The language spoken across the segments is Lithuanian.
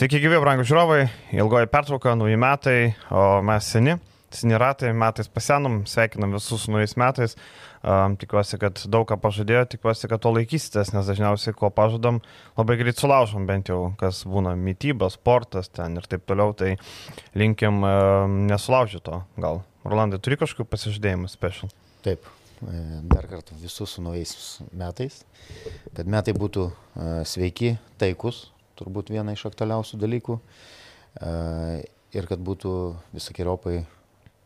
Sveiki, gyvi, brangų žiūrovai, ilgoji pertrauka, nauji metai, o mes seni, seni ratai, metais pasenom, sveikinam visus su naujais metais. Um, tikiuosi, kad daug ką pažadėjo, tikiuosi, kad to laikysitės, nes dažniausiai, ko pažadam, labai greit sulaužom, bent jau, kas būna mytyba, sportas ten ir taip toliau, tai linkim um, nesulaužyti to. Gal, Rolandai, turi kažkokių pasižadėjimų special? Taip, e, dar kartą visus su naujais metais, kad metai būtų e, sveiki, taikus, turbūt viena iš aktualiausių dalykų. E, ir kad būtų visokiojopai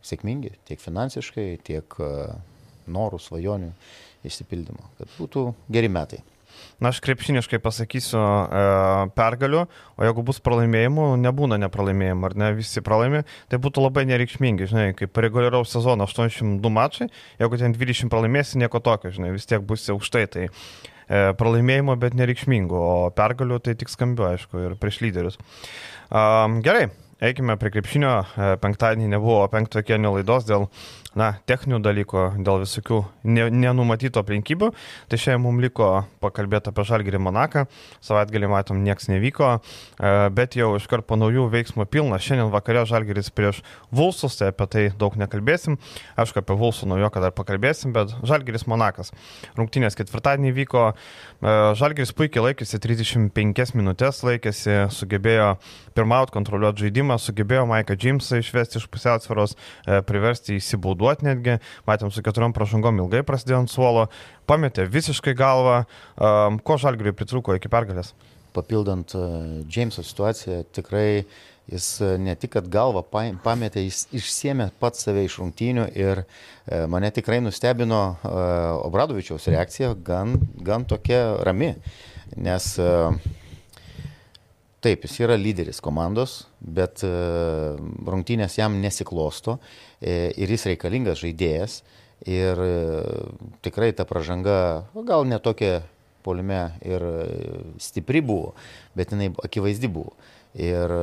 sėkmingi tiek finansiškai, tiek e, norų, svajonių išsipildymo. Kad būtų geri metai. Na, aš krepšiniškai pasakysiu e, pergaliu, o jeigu bus pralaimėjimų, nebūna nepralaimėjimų, ar ne, visi pralaimi, tai būtų labai nereikšmingi, žinai, kaip reguliaraus sezono 82 mačai, jeigu ten 20 pralaimėsi, nieko tokio, žinai, vis tiek bus aukštai. Tai E, pralaimėjimo, bet nereikšmingų, o pergalių tai tik skambiu, aišku, ir prieš lyderius. Gerai, eikime prie krepšinio. E, penktadienį nebuvo penktojo kienio laidos dėl na, techninių dalykų, dėl visokių nenumatytų aplinkybių. Tai šiandien mums liko pakalbėti apie Žalgirį Monaką. Savaitgalį matom, nieks nevyko, e, bet jau iškart po naujų veiksmų pilna. Šiandien vakare Žalgiris prieš Vulsus, tai apie tai daug nekalbėsim. Aišku, apie Vulsų naujoką dar pakalbėsim, bet Žalgiris Monakas. Rungtynės ketvirtadienį vyko. E, Žalgiris puikiai laikėsi 35 minutės, laikėsi, sugebėjo pirmauti, kontroliuoti žaidimą, sugebėjo Maiką Džimsą išvesti iš pusiausvėros, e, priversti įsibauduoti duoti netgi, matėm su keturiom pražangom ilgai prasidėjo ant suolo, pametė visiškai galvą, um, ko žalgiriui pritruko iki pergalės. Papildant Jameso situaciją, tikrai jis uh, ne tik, kad galvą pametė, jis išsiemė pats save iš rungtynių ir uh, mane tikrai nustebino Obradovičiaus reakcija gan, gan tokia rami, nes uh, Taip, jis yra lyderis komandos, bet e, rungtynės jam nesiklosto e, ir jis reikalingas žaidėjas. Ir e, tikrai ta pažanga, gal netokia polime ir stipri buvo, bet jinai akivaizdi buvo. Ir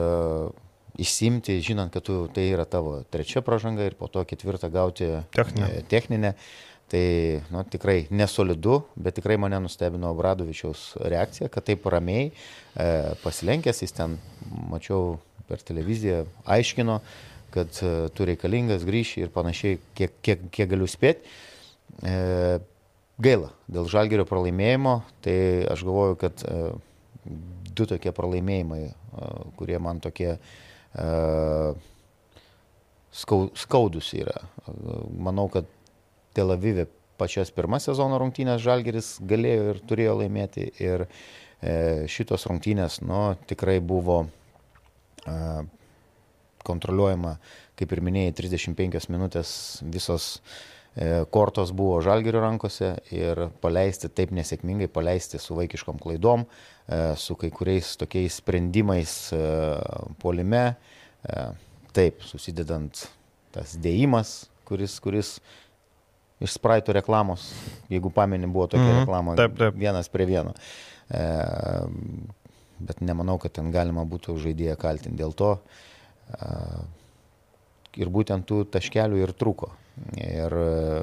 išsimti, žinant, kad tu, tai yra tavo trečia pažanga ir po to ketvirtą gauti techninę. techninę Tai nu, tikrai nesolidu, bet tikrai mane nustebino Bradovičiaus reakcija, kad taip ramiai e, pasilenkęs, jis ten, mačiau per televiziją, aiškino, kad e, tu reikalingas grįžti ir panašiai, kiek, kiek, kiek galiu spėti. E, gaila, dėl žalgerio pralaimėjimo, tai aš galvoju, kad e, du tokie pralaimėjimai, e, kurie man tokie e, skau, skaudus yra. Manau, kad Tel Avive pačias pirmas sezono rungtynės Žalgeris galėjo ir turėjo laimėti. Ir e, šitos rungtynės, nu, tikrai buvo e, kontroliuojama, kaip ir minėjai, 35 minutės visos e, kortos buvo Žalgerio rankose ir paleisti taip nesėkmingai, paleisti su vaikiškom klaidom, su kai kuriais tokiais sprendimais polime, taip, susidedant tas dėjimas, kuris, kuris iš Spraito reklamos, jeigu pameni, buvo tokia mm -hmm. reklama, taip, taip. vienas prie vieno. E, bet nemanau, kad ten galima būtų žaidėją kaltinti dėl to. E, ir būtent tų taškelių ir trūko. Ir e,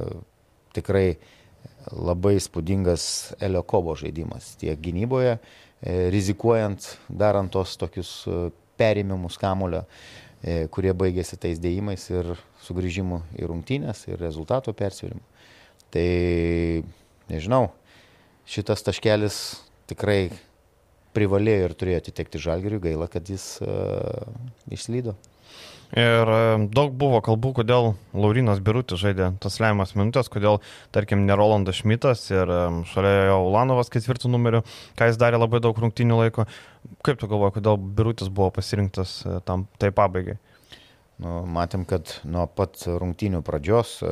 tikrai labai spūdingas Elio Kobo žaidimas tiek gynyboje, e, rizikuojant, darant tos tokius e, perėmimus kamulio. E, kurie baigėsi tais dėjimais ir sugrįžimu į rungtynės ir rezultato persvėrimu. Tai nežinau, šitas taškelis tikrai privalėjo ir turėjo atitekti žalgeriui, gaila, kad jis uh, išslydo. Ir e, daug buvo kalbų, kodėl Laurinas Birutis žaidė tas lemiamas minutės, kodėl, tarkim, ne Rolandas Šmitas ir šalia jo Ulanovas ketvirtų numeriu, ką jis darė labai daug rungtynių laiko. Kaip tu galvoji, kodėl Birutis buvo pasirinktas e, tam tai pabaigai? Nu, matėm, kad nuo pat rungtynių pradžios, e,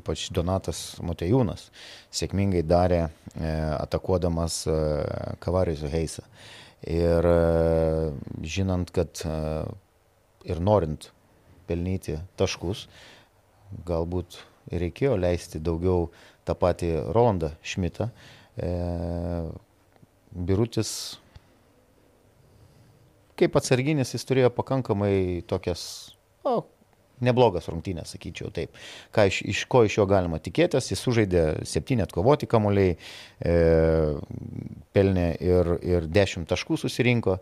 ypač Donatas Motejūnas, sėkmingai darė atakuodamas Kavarizų Heisą. Ir žinant, kad ir norint pelnyti taškus, galbūt reikėjo leisti daugiau tą patį Rolandą Šmitą. E, Birutis kaip atsarginis jis turėjo pakankamai tokias o, neblogas rungtynės, sakyčiau taip. Ką iš, iš ko iš jo galima tikėtis, jis sužaidė septynį atkovoti kamuoliai, e, pelnė ir, ir dešimt taškų susirinko.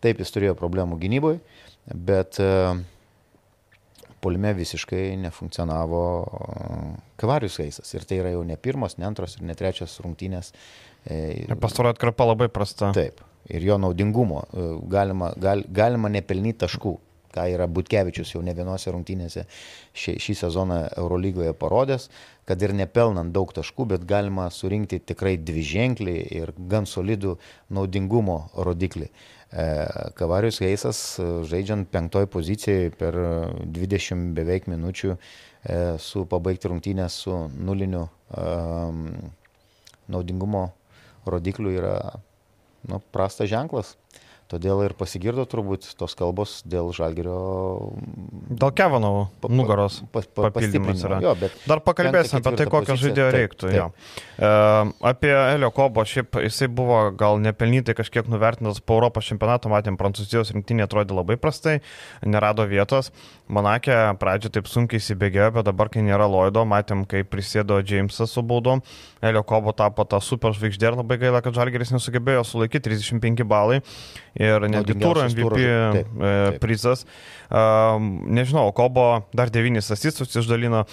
Taip, jis turėjo problemų gynyboje, bet uh, polime visiškai nefunkcionavo Kavarius Eisas. Ir tai yra jau ne pirmas, ne antras ir ne trečias rungtynės. E, pastarojo atkarpa labai prasta. Taip. Ir jo naudingumo e, galima, gal, galima nepelnyti taškų ką yra Butkevičius jau ne vienose rungtynėse šį, šį sezoną Eurolygoje parodęs, kad ir nepelnant daug taškų, bet galima surinkti tikrai dvi ženklį ir gan solidų naudingumo rodiklį. E, Kavarius Heisas, e, žaidžiant penktoj pozicijoje per 20 beveik minučių su pabaigti rungtynę su nuliniu um, naudingumo rodikliu yra nu, prastas ženklas. Todėl ir pasigirdo turbūt tos kalbos dėl žalgerio. Dėl Kevanovo nugaros pa, pa, papildymas yra. Jo, Dar pakalbėsim apie tai, kokio žaidėjo reiktų. Taip, taip. E, apie Elio Kobo, šiaip jisai buvo gal nepelnytai kažkiek nuvertintas po Europos čempionato, matėm, Prancūzijos rinktinė atrodė labai prastai, nerado vietos. Monakė pradžio taip sunkiai įsibėgėjo, bet dabar, kai nėra Loido, matėm, kai prisėdo Jamesas su baudom. Elio Kobo tapo tą super žvaigždė ir labai gaila, kad Žalgeris nesugebėjo sulaikyti 35 balai ir netgi turų MVP taip, e, taip. prizas. Nežinau, Kobo dar devynis asistus išdalino.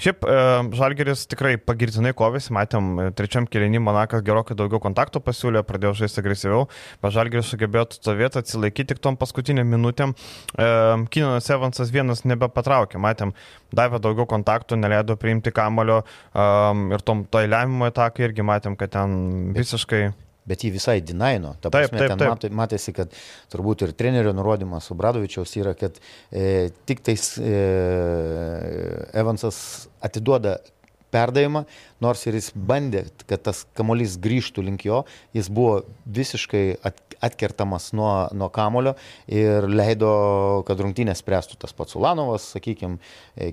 Šiaip e, Žalgeris tikrai pagirtinai kovėsi, matėm, e, trečiam kėlinį Monakas gerokai daugiau kontaktų pasiūlė, pradėjo žaisti agresyviau, bet Žalgeris sugebėjo atstovėti, atsilaikyti tik tom paskutiniam minutėm. Kinanas Evansas vienas nebepatraukė, matėm, davė daugiau kontaktų, neleido priimti kamulio ir tom to įlėmimo etakai irgi matėm, kad ten visiškai bet jį visai dinaino. Ta prasme, taip, taip, taip. ten matėsi, kad turbūt ir trenerio nurodymas Obradovičiaus yra, kad e, tik tais e, Evansas atiduoda perdavimą, nors ir jis bandė, kad tas kamolys grįžtų link jo, jis buvo visiškai at, atkertamas nuo, nuo kamolio ir leido, kad rungtynės spręstų tas pats Ulanovas, sakykime,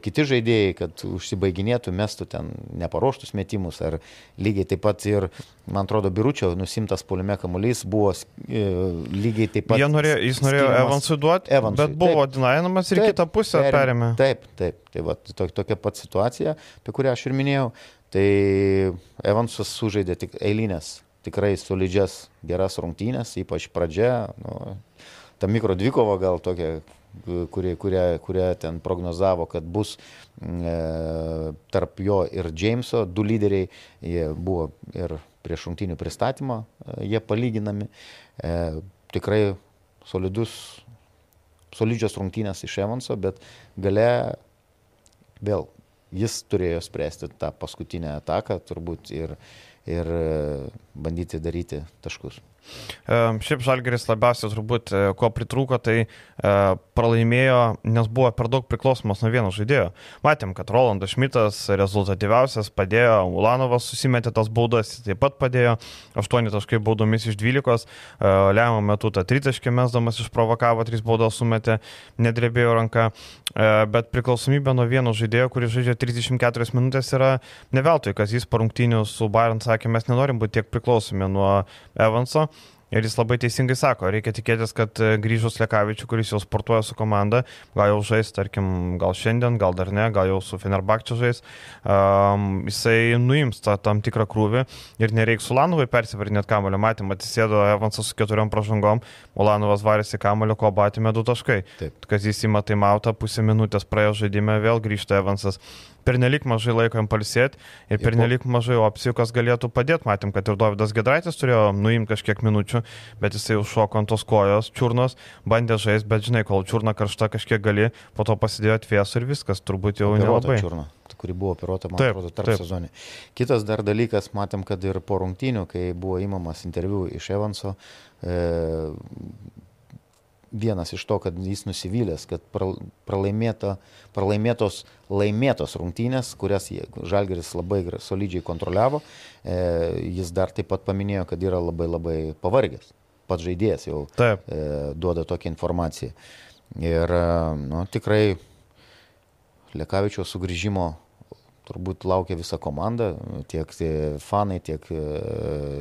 kiti žaidėjai, kad užsibaiginėtų, mestų ten neparuoštus metimus, ar lygiai taip pat ir, man atrodo, Biručio nusimtas polime kamuolys buvo e, lygiai taip pat. Norėjo, jis norėjo Evansui duoti, Evansui. bet buvo dinainamas ir taip, kitą pusę perėmė. Taip, taip, tai va, to, tokia pat situacija, apie kurią aš ir minėjau. Tai Evansas sužaidė tik eilinės, tikrai solidžias, geras rungtynės, ypač pradžia. Nu, ta mikro dvikova gal tokia, kurie, kurie, kurie ten prognozavo, kad bus e, tarp jo ir Jameso du lyderiai, jie buvo ir prieš rungtynių pristatymą, e, jie palyginami. E, tikrai solidus, solidžios rungtynės iš Evanso, bet gale vėl jis turėjo spręsti tą paskutinę ataką turbūt ir, ir bandyti daryti taškus. Šiaip Žalgeris labiausiai turbūt, e, ko pritrūko, tai e, pralaimėjo, nes buvo per daug priklausomas nuo vieno žaidėjo. Matėm, kad Rolandas Šmitas rezultatyviausias padėjo, Ulanovas susimetė tas baudas, taip pat padėjo, 8 taškai baudomis iš 12, e, lemiamą metu tą 3 taškį mesdamas išprovokavo, 3 baudas sumetė, nedrebėjo ranka, bet priklausomybė nuo vieno žaidėjo, kuris žaidžia 34 minutės yra neveltui, kas jis parungtinių su Bayern sakė, mes nenorim būti tiek priklausomi nuo Evanso. Ir jis labai teisingai sako, reikia tikėtis, kad e, grįžus Lekavičiu, kuris jau sportuoja su komanda, gal jau žais, tarkim, gal šiandien, gal dar ne, gal jau su Fenerbakčiu žais, um, jisai nuims tą tam tikrą krūvį ir nereiks Ulanovai persivarinėti kamulio. Matėm, atsisėdo Evansas su keturiom pražangom, Ulanovas varėsi kamulio, ko batėme du taškai. Taip. Kas jis įma taimautą, pusę minutės praėjo žaidime, vėl grįžta Evansas pernelik mažai laiko jam palsėti ir pernelik mažai opcijų, kas galėtų padėti. Matėm, kad ir Davidas Gedraitis turėjo nuimti kažkiek minučių, bet jisai užšoko ant tos kojos, čiurnos, bandė žaisti, bet žinai, kol čiurna karšta kažkiek gali, po to pasidėjo atvėsų ir viskas, turbūt jau nelabai. Čiurna kuri buvo operuota, man taip, atrodo, tarp sezonį. Kitas dar dalykas, matėm, kad ir po rungtynių, kai buvo įmamas interviu iš Evanso, e, vienas iš to, kad jis nusivylęs, kad pralaimėta, pralaimėtos laimėtos rungtynės, kurias Žalgeris labai solidžiai kontroliavo, e, jis dar taip pat paminėjo, kad yra labai labai pavargęs. Pats žaidėjas jau taip. e, duoda tokią informaciją. Ir e, nu, tikrai Lekavičio sugrįžimo turbūt laukia visa komanda, tiek fanai, tiek e,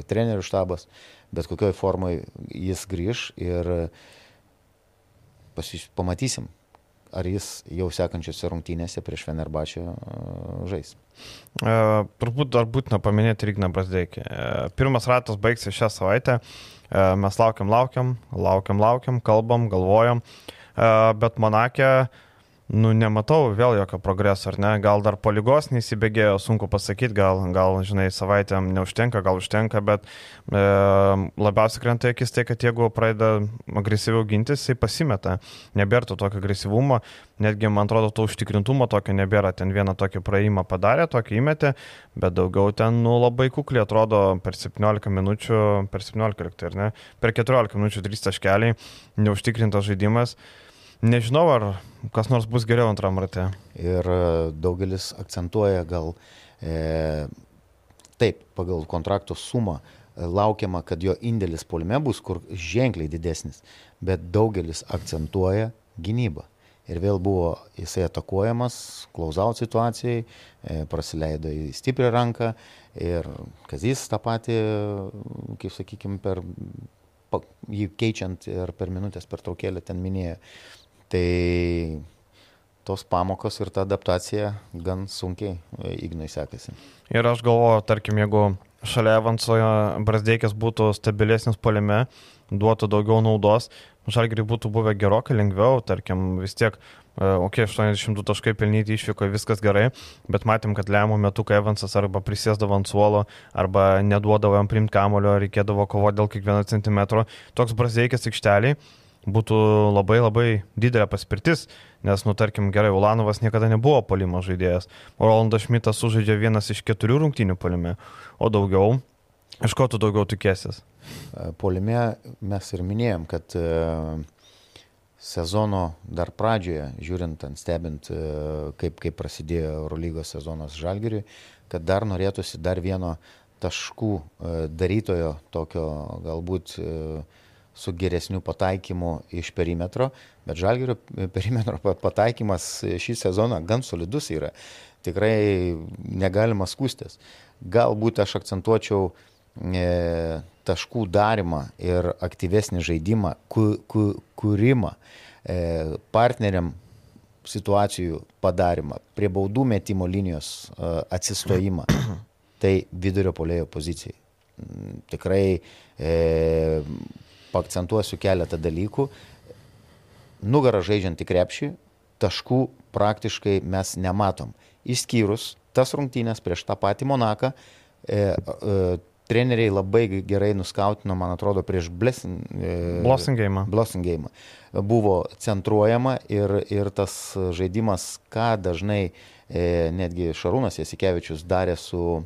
trenerių štabas, bet kokioje formoje jis grįž ir e, pasis, pamatysim, ar jis jau sekančiose rungtynėse prieš Fenerbačią žais. E, turbūt dar būtina paminėti Rigną Brasdeikį. E, pirmas ratas baigsis šią savaitę. E, mes laukiam, laukiam, laukiam, laukiam, kalbam, galvojam. E, bet Monakė e, nu, nematau vėl jokio progreso, ar ne? Gal dar po lygos neįsibėgėjo, sunku pasakyti, gal, gal, žinai, savaitėm neužtenka, gal užtenka, bet e, labiausiai krenta akis tai, kad jeigu pradeda agresyviau gintis, jisai pasimeta. Nebėra to tokio agresyvumo, netgi, man atrodo, to užtikrintumo tokio nebėra. Ten vieną tokį praėjimą padarė, tokį įmetė, bet daugiau ten, nu, labai kukliai atrodo per 17 minučių, per 17 liktai, ar ne? Per 14 minučių 3 taškeliai, neužtikrintas žaidimas. Nežinau, ar kas nors bus geriau antram rate. Ir e, daugelis akcentuoja gal e, taip, pagal kontrakto sumą e, laukiama, kad jo indėlis polime bus kur ženkliai didesnis, bet daugelis akcentuoja gynybą. Ir vėl buvo jisai atakuojamas, klausaut situacijai, e, prasileido į stiprią ranką ir Kazys tą patį, kaip sakykime, per jį keičiant ir per minutės per traukėlę ten minėjo. Tai tos pamokos ir ta adaptacija gan sunkiai e, Ignai sekasi. Ir aš galvoju, tarkim, jeigu šalia Evanso Brasdeikis būtų stabilesnis polime, duotų daugiau naudos, žalgiriui būtų buvę gerokai lengviau, tarkim, vis tiek, okei, okay, 80 taškai pelnyti išvyko, viskas gerai, bet matėm, kad lemų metu, kai Evansas arba prisėsdavo ant suolo, arba neduodavo jam primti kamulio, reikėdavo kovoti dėl kiekvieno centimetro, toks Brasdeikis aikšteliai būtų labai labai didelė paspirtis, nes, nu, tarkim, gerai, Ulanovas niekada nebuvo polimo žaidėjas, o Rolandas Šmitas sužaidžia vienas iš keturių rungtynių polime, o daugiau, iš ko tu daugiau tikėsis? E, polime mes ir minėjom, kad e, sezono dar pradžioje, žiūrint stebint, e, kaip, kaip prasidėjo Eurolygos sezonas Žalgiriui, kad dar norėtųsi dar vieno taškų darytojo, tokio galbūt su geresniu pataikymu iš perimetro, bet Žalgirio perimetro pataikymas šį sezoną gan solidus yra. Tikrai negalima skūstis. Galbūt aš akcentuočiau e, taškų darimą ir aktyvesnį žaidimą, ku, ku, kūrimą, e, partneriam situacijų padarimą, prie baudų metimo linijos e, atsistojimą. Tai vidurio polėjo pozicijai. Tikrai e, pakcentuosiu keletą dalykų. Nugarą žaidžiant į krepšį, taškų praktiškai mes nematom. Išskyrus tas rungtynės prieš tą patį Monaką, e, e, treneriai labai gerai nuskautino, man atrodo, prieš Blossingame. Blossingame. Buvo centruojama ir, ir tas žaidimas, ką dažnai e, netgi Šarūnas Jasikevičius darė su e,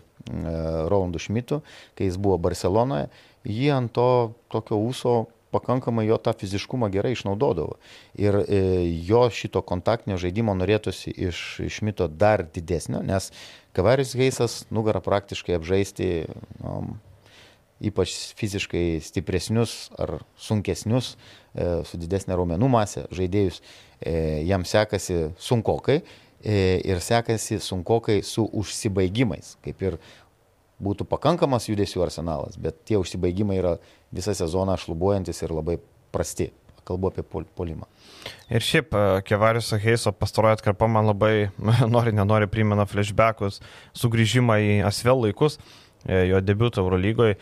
Rolandu Šmitu, kai jis buvo Barcelonoje, jie ant to tokio ūso pakankamai jo tą fiziškumą gerai išnaudodavo. Ir e, jo šito kontaktinio žaidimo norėtųsi iš Šmito dar didesnio, nes Kavaris Heisas nugarą praktiškai apžaisti, nu, ypač fiziškai stipresnius ar sunkesnius, e, su didesnė raumenų masė žaidėjus, e, jam sekasi sunkokai e, ir sekasi sunkokai su užsibaigimais, kaip ir būtų pakankamas judesių arsenalas, bet tie užsibaigimai yra visą sezoną šlubuojantis ir labai prasti. Kalbu apie pol polimą. Ir šiaip e, Kevariso Heiso pastarojo atkarpa man labai nori, nenori primena flashbackus, sugrįžimą į Asvel laikus. E, jo debiutą Eurolygoje,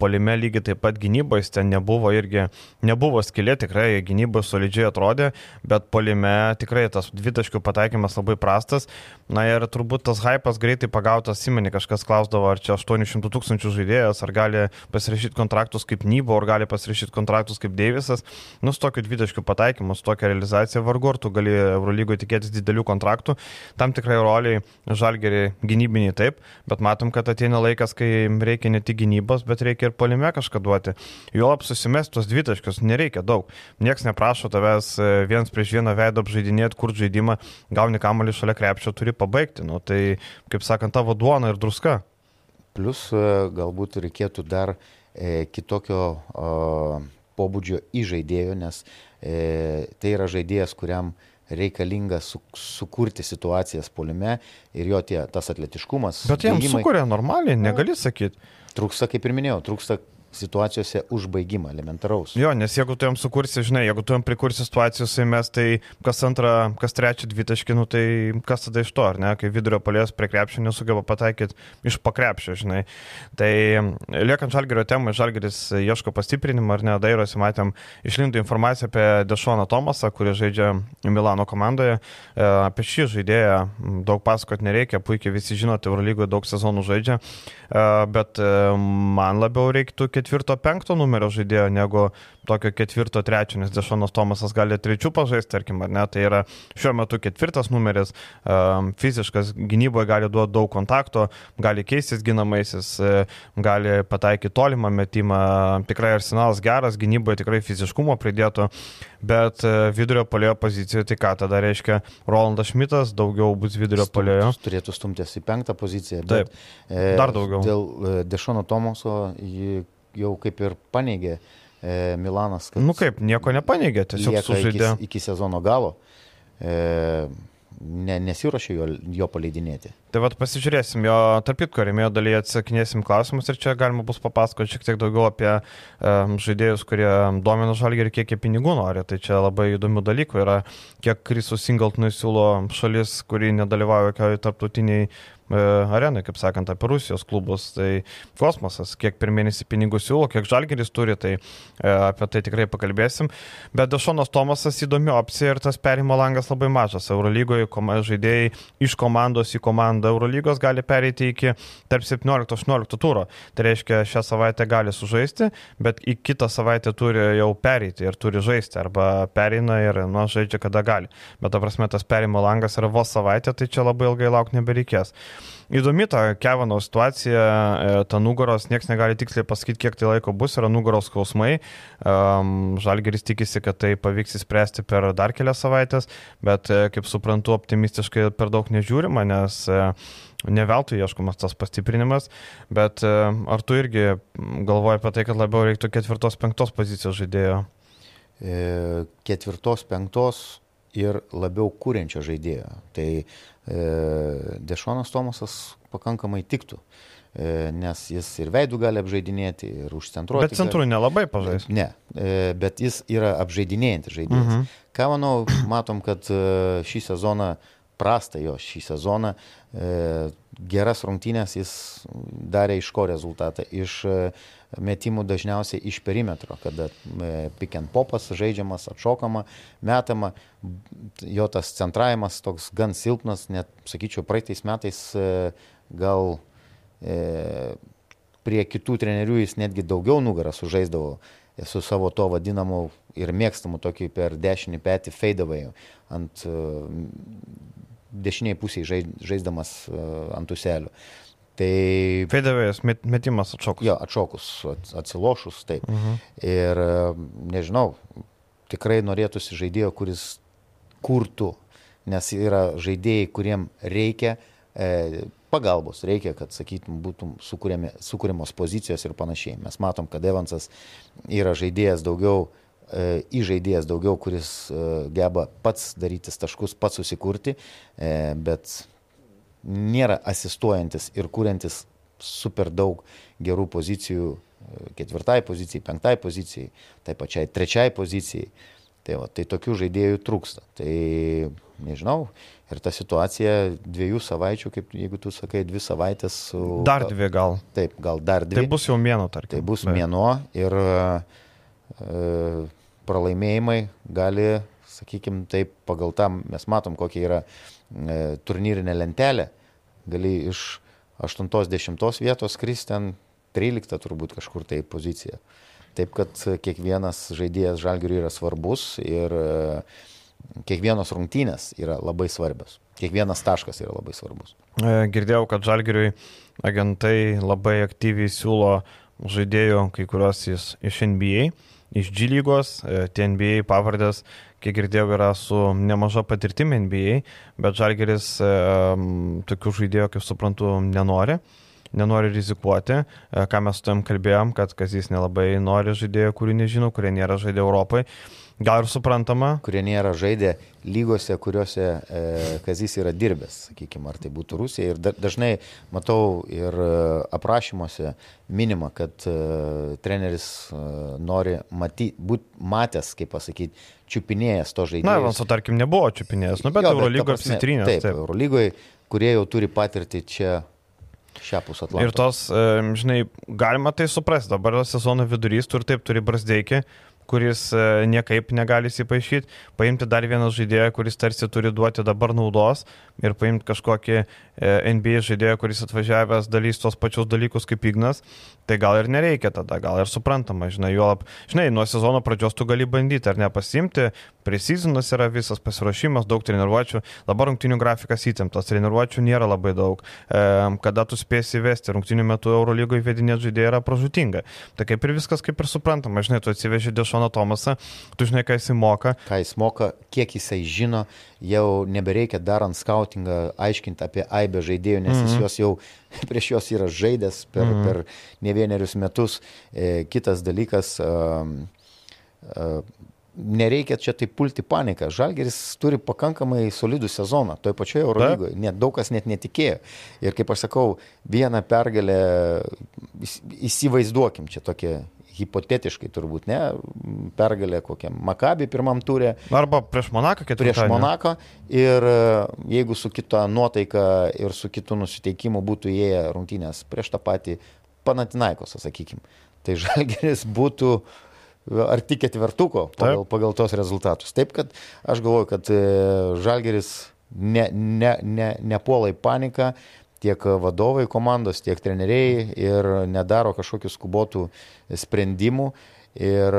polime lygiai taip pat gynybos, ten nebuvo irgi, nebuvo skilė, tikrai gynybos solidžiai atrodė, bet polime tikrai tas dvitaškių pataikymas labai prastas. Na ir turbūt tas hypas greitai pagautas, Simenį kažkas klausdavo, ar čia 800 tūkstančių žaidėjas, ar gali pasirašyti kontraktus kaip Nybo, ar gali pasirašyti kontraktus kaip Deivisas. Nu, su tokiu dvitaškių pataikymu, su tokia realizacija vargu, ar tu gali Eurolygoje tikėtis didelių kontraktų. Tam tikrai roliai žalgeriai gynybiniai taip, bet matom, kad ateina laikas laikas, kai reikia ne tik gynybos, bet reikia ir polime kažką duoti. Juolap susimest tos dvitaškius nereikia daug. Niekas neprašo tavęs e, viens prieš vieną veidą apžaidinėti, kur žaidimą, gauni kamalį šalia krepšio, turi pabaigti. Nu, tai, kaip sakant, tavo duona ir druska. Plus e, galbūt reikėtų dar e, kitokio e, pobūdžio įžaidėjo, nes e, tai yra žaidėjas, kuriam reikalinga su, sukurti situacijas polime ir jo tie, tas atletiškumas. Bet jam bėgimai, sukuria normaliai, negali sakyti. Trūksta, kaip ir minėjau, trūksta situacijose užbaigimą elementaraus. Jo, nes jeigu tu jam sukursi, žinai, jeigu tu jam prikursi situacijų su mes, tai kas antrą, kas trečią dvitaškinų, tai kas tada iš to, ar ne, kai vidurio palės prie krepšio nesugeba pataikyti iš pakrepšio, žinai. Tai liekant žalgerio temai, žalgeris ieško pastiprinimą, ar ne, dairosi, matėm, išlindo informaciją apie Dešoną Tomasą, kuris žaidžia Milano komandoje. E, apie šį žaidėją daug pasakot nereikia, puikiai visi žinote, Eurolygoje daug sezonų žaidžia, e, bet e, man labiau reiktų ketvirto, penkto numerio žaidėjo negu tokio ketvirto, trečio, nes Dešonas Tomasas gali trečių pažaisti, tarkim, ar ne, tai yra šiuo metu ketvirtas numeris, um, fiziškas, gynyboje gali duoti daug kontakto, gali keistis ginamaisis, e, gali pataikyti tolimą metimą, tikrai arsenalas geras, gynyboje tikrai fiziškumo pridėtų, bet e, vidurio polėjo pozicijoje, tai ką tada reiškia, Rolandas Šmitas daugiau bus vidurio Stumt, polėjo. Turėtų stumtis į penktą poziciją. Taip, e, dar daugiau. Dėl Dešono Tomaso jį jau kaip ir paneigė e, Milanas, Nu kaip, nieko nepaneigė, tiesiog sužaidė. iki, iki sezono galo. E, ne, nesiuošė jo, jo paleidinėti. Tai vad pasižiūrėsim, jo tarp kitko remėjo dalyje atsakinėsim klausimus ir čia galima bus papasakoti šiek tiek daugiau apie um, žaidėjus, kurie domina žalgį ir kiek jie pinigų nori. Tai čia labai įdomių dalykų yra, kiek Krisų Singletonui siūlo šalis, kuri nedalyvauja jokioje tarptautiniai arenai, kaip sakant, apie Rusijos klubus. Tai kosmosas, kiek per mėnesį pinigų siūlo, kiek žalgeris turi, tai e, apie tai tikrai pakalbėsim. Bet Dešonas Tomasas įdomi opcija ir tas perimo langas labai mažas. Eurolygoje žaidėjai iš komandos į komandą Eurolygos gali pereiti iki tarp 17-18 turo. Tai reiškia, šią savaitę gali sužaisti, bet į kitą savaitę turi jau pereiti ir turi žaisti. Arba pereina ir, nu, žaidžia kada gali. Bet, ta prasme, tas perimo langas yra vos savaitė, tai čia labai ilgai laukti nebereikės. Įdomi ta Kevano situacija, e, ta nugaros, niekas negali tiksliai pasakyti, kiek tai laiko bus, yra nugaros skausmai. Um, Žalgeris tikisi, kad tai pavyks įspręsti per dar kelias savaitės, bet, e, kaip suprantu, optimistiškai per daug nežiūrima, nes e, neveltui ieškomas tas pastiprinimas, bet ar tu irgi galvoji apie tai, kad labiau reiktų ketvirtos, penktos pozicijos žaidėjo? Ketvirtos, penktos ir labiau kūrenčio žaidėjo. Tai e, Dešonas Tomasas pakankamai tiktų, e, nes jis ir veidų gali apžaidinėti, ir užcentruoti. Bet centrų nelabai pažais. Ne, e, bet jis yra apžaidinėjantis žaidėjas. Mhm. Ką manau, matom, kad e, šį sezoną prastą jo šį sezoną, e, geras rungtynės jis darė iš ko rezultatą? Iš e, metimų dažniausiai iš perimetro, kada e, pick and popas žaidžiamas, atšokama, metama, jo tas centravimas toks gan silpnas, net sakyčiau, praeitais metais e, gal e, prie kitų trenerių jis netgi daugiau nugarą sužaisdavo su savo to vadinamu ir mėgstamu tokį per dešinį petį fadeaway ant dešiniai pusiai žai- žaisdamas uh, ant uselio. Tai Feidavėjas metimas atšokus. jo, atšokus, ats- atsilošus, taip. Mhm. Ir uh, nežinau, tikrai norėtųsi žaidėjo, kuris kurtų, nes yra žaidėjai, kuriem reikia e, pagalbos, reikia, kad, sakytum, būtų sukūrėmi- sukūrimos pozicijos ir panašiai. Mes matom, kad Evansas yra žaidėjas daugiau, e, įžaidėjas daugiau, kuris e, geba pats darytis taškus, pats susikurti, e, bet nėra asistuojantis ir kuriantis super daug gerų pozicijų e, ketvirtai pozicijai, penktai pozicijai, tai pačiai trečiai pozicijai. Tai, va, tai tokių žaidėjų trūksta. Tai nežinau, ir ta situacija dviejų savaičių, kaip jeigu tu sakai, dvi savaitės su... Dar dvi gal. Taip, gal dar dvi. Tai bus jau mėno, tarkim. Tai bus mėnuo ir e, pralaimėjimai gali, sakykime, taip, pagal tam mes matom, kokia yra e, turnyrinė lentelė, gali iš 80 vietos kristi ten 13 turbūt kažkur tai pozicija. Taip, kad kiekvienas žaidėjas žalgiriui yra svarbus ir e, kiekvienos rungtynės yra labai svarbios. Kiekvienas taškas yra labai svarbus. E, Girdėjau, kad Žalgiriui agentai labai aktyviai siūlo žaidėjų, kai kurios iš, iš NBA, iš G lygos, e, tie NBA pavardės, kiek girdėjau, yra su nemaža patirtimi NBA, bet Žalgiris e, tokių žaidėjų, kaip suprantu, nenori. Nenori rizikuoti, E, ką mes su tam kalbėjom, kad Kazys nelabai nori žaidėjų, kurių nežinau, kurie nėra žaidėjai Europai. gal ir suprantama. Kurie nėra žaidę lygose, kuriuose e, Kazis yra dirbęs, sakykime, ar tai būtų Rusija. Ir da, dažnai matau ir e, aprašymuose minima, kad e, treneris e, nori būti matęs, kaip pasakyti, čiupinėjęs to žaidėjo. Na, Evanso, tarkim, nebuvo čiupinėjęs, nu, bet Eurolygos apsitrynęs. Taip, taip. Eurolygoje, kurie jau turi patirtį čia šiapus Atlanto. Ir tos, žinai, galima tai suprasti, dabar sezono vidurys, tu ir taip turi brasdeikį, kuris e, niekaip negali įsipaišyti, paimti dar vieną žaidėją, kuris tarsi turi duoti dabar naudos ir paimti kažkokį e, NBA žaidėją, kuris atvažiavęs dalys tos pačius dalykus kaip Ignas, tai gal ir nereikia tada, gal ir suprantama, žinai, juolap, žinai, nuo sezono pradžios tu gali bandyti ar nepasimti, presizonas yra visas pasiruošimas, daug treniruočių, dabar rungtinių grafikas įtemptas, treniruočių nėra labai daug, e, kada tu spėsi įvesti, rungtinių metų Eurolygoje įvedinėti žaidėją yra pražutinga. Tai kaip ir viskas kaip ir suprantama, žinai, tu atsiveži Dešoną Tomasą, tu žinai, ką jis moka. Ką jis moka, kiek jisai žino, jau nebereikia darant skautingą aiškinti apie aibę žaidėjų, nes mm -hmm. jis mhm. jos jau prieš juos yra žaidęs per, mm -hmm. per ne vienerius metus. E, kitas dalykas, e, e, nereikia čia taip pulti paniką. Žalgeris turi pakankamai solidų sezoną, toj pačioje Eurolygoje, net daug kas net netikėjo. Ir kaip aš sakau, vieną pergalę įsivaizduokim čia tokia hipotetiškai turbūt ne, pergalė kokiam Makabi pirmam turė. Arba prieš Monaką ketvirtą. Prieš Monaką ir e, jeigu su kita nuotaika ir su kitu nusiteikimu būtų įėję rungtynės prieš tą patį Panatinaikos, sakykime, tai Žalgeris būtų arti ketvirtuko pagal, Taip. pagal tos rezultatus. Taip, kad aš galvoju, kad e, Žalgeris ne, ne, ne, nepuola į paniką, tiek vadovai komandos, tiek treneriai ir nedaro kažkokių skubotų sprendimų. Ir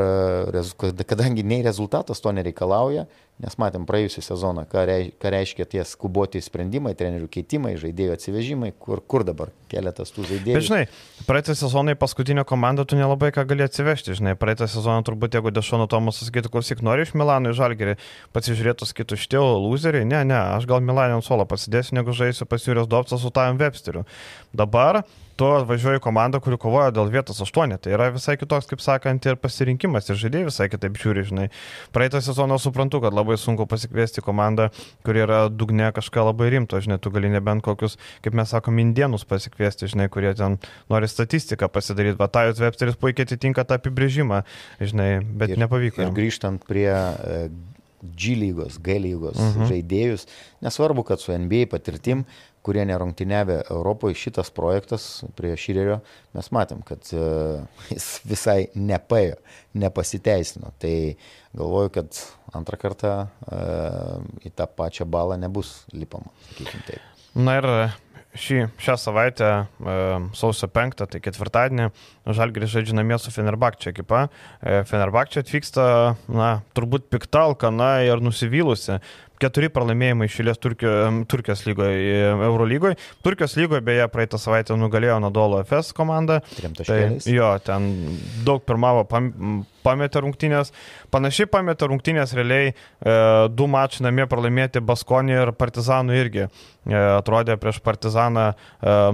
kadangi nei rezultatas to nereikalauja, nes matėm praėjusią sezoną, ką, rei, ką reiškia tie skuboti sprendimai, trenerių keitimai, žaidėjų atsivežimai, kur, kur dabar keletas tų žaidėjų. Bet žinai, praeitą sezoną į paskutinę komandą tu nelabai ką gali atsivežti, žinai, praeitą sezoną turbūt jeigu Dešono Tomas sakytų, klausyk, nori iš Milano į Žalgerį, pasižiūrėtų, sakytų, šitie loseriai, ne, ne, aš gal Milanė ant suolo pasidėsiu, negu žaisiu pasiūręs Dovcas su Tavim Websteriu. Dabar tu atvažiuoji komandą, kuri kovoja dėl vietos 8. Tai yra visai kitoks, kaip sakant, ir pasirinkimas, ir žaidėjai visai kitaip žiūri, žinai. Praeitą sezoną suprantu, kad labai sunku pasikviesti komandą, kuri yra dugne kažką labai rimto, žinai, tu gali nebent kokius, kaip mes sakom, indienus pasikviesti, žinai, kurie ten nori statistiką pasidaryti, bet Tajus Websteris puikiai atitinka tą apibrėžimą, žinai, bet ir, nepavyko. Ir grįžtant prie e, G lygos, G lygos uh mhm. -huh. žaidėjus, nesvarbu, kad su NBA patirtim, kurie nerungtyniavę Europoje, šitas projektas prie Širerio, mes matėm, kad uh, jis visai nepaėjo, nepasiteisino. Tai galvoju, kad antrą kartą uh, į tą pačią balą nebus lipama, sakykim taip. Na ir šį, šią savaitę, sausio 5, tai ketvirtadienį, Žalgiris žaidžia namie su Fenerbakčia ekipa. Fenerbakčia atvyksta, na, turbūt pikta, alkana ir nusivylusi keturi pralaimėjimai išėlės Turkio, Turkijos lygoje, Eurolygoje. Turkijos lygoje beje praeitą savaitę nugalėjo Nadolo FS komanda. Tai, jo, ten daug pirmavo pam, pametė rungtynės. Panašiai pametė rungtynės realiai e, du mačai namie pralaimėti Baskonį ir Partizanų irgi. E, atrodė prieš Partizaną e,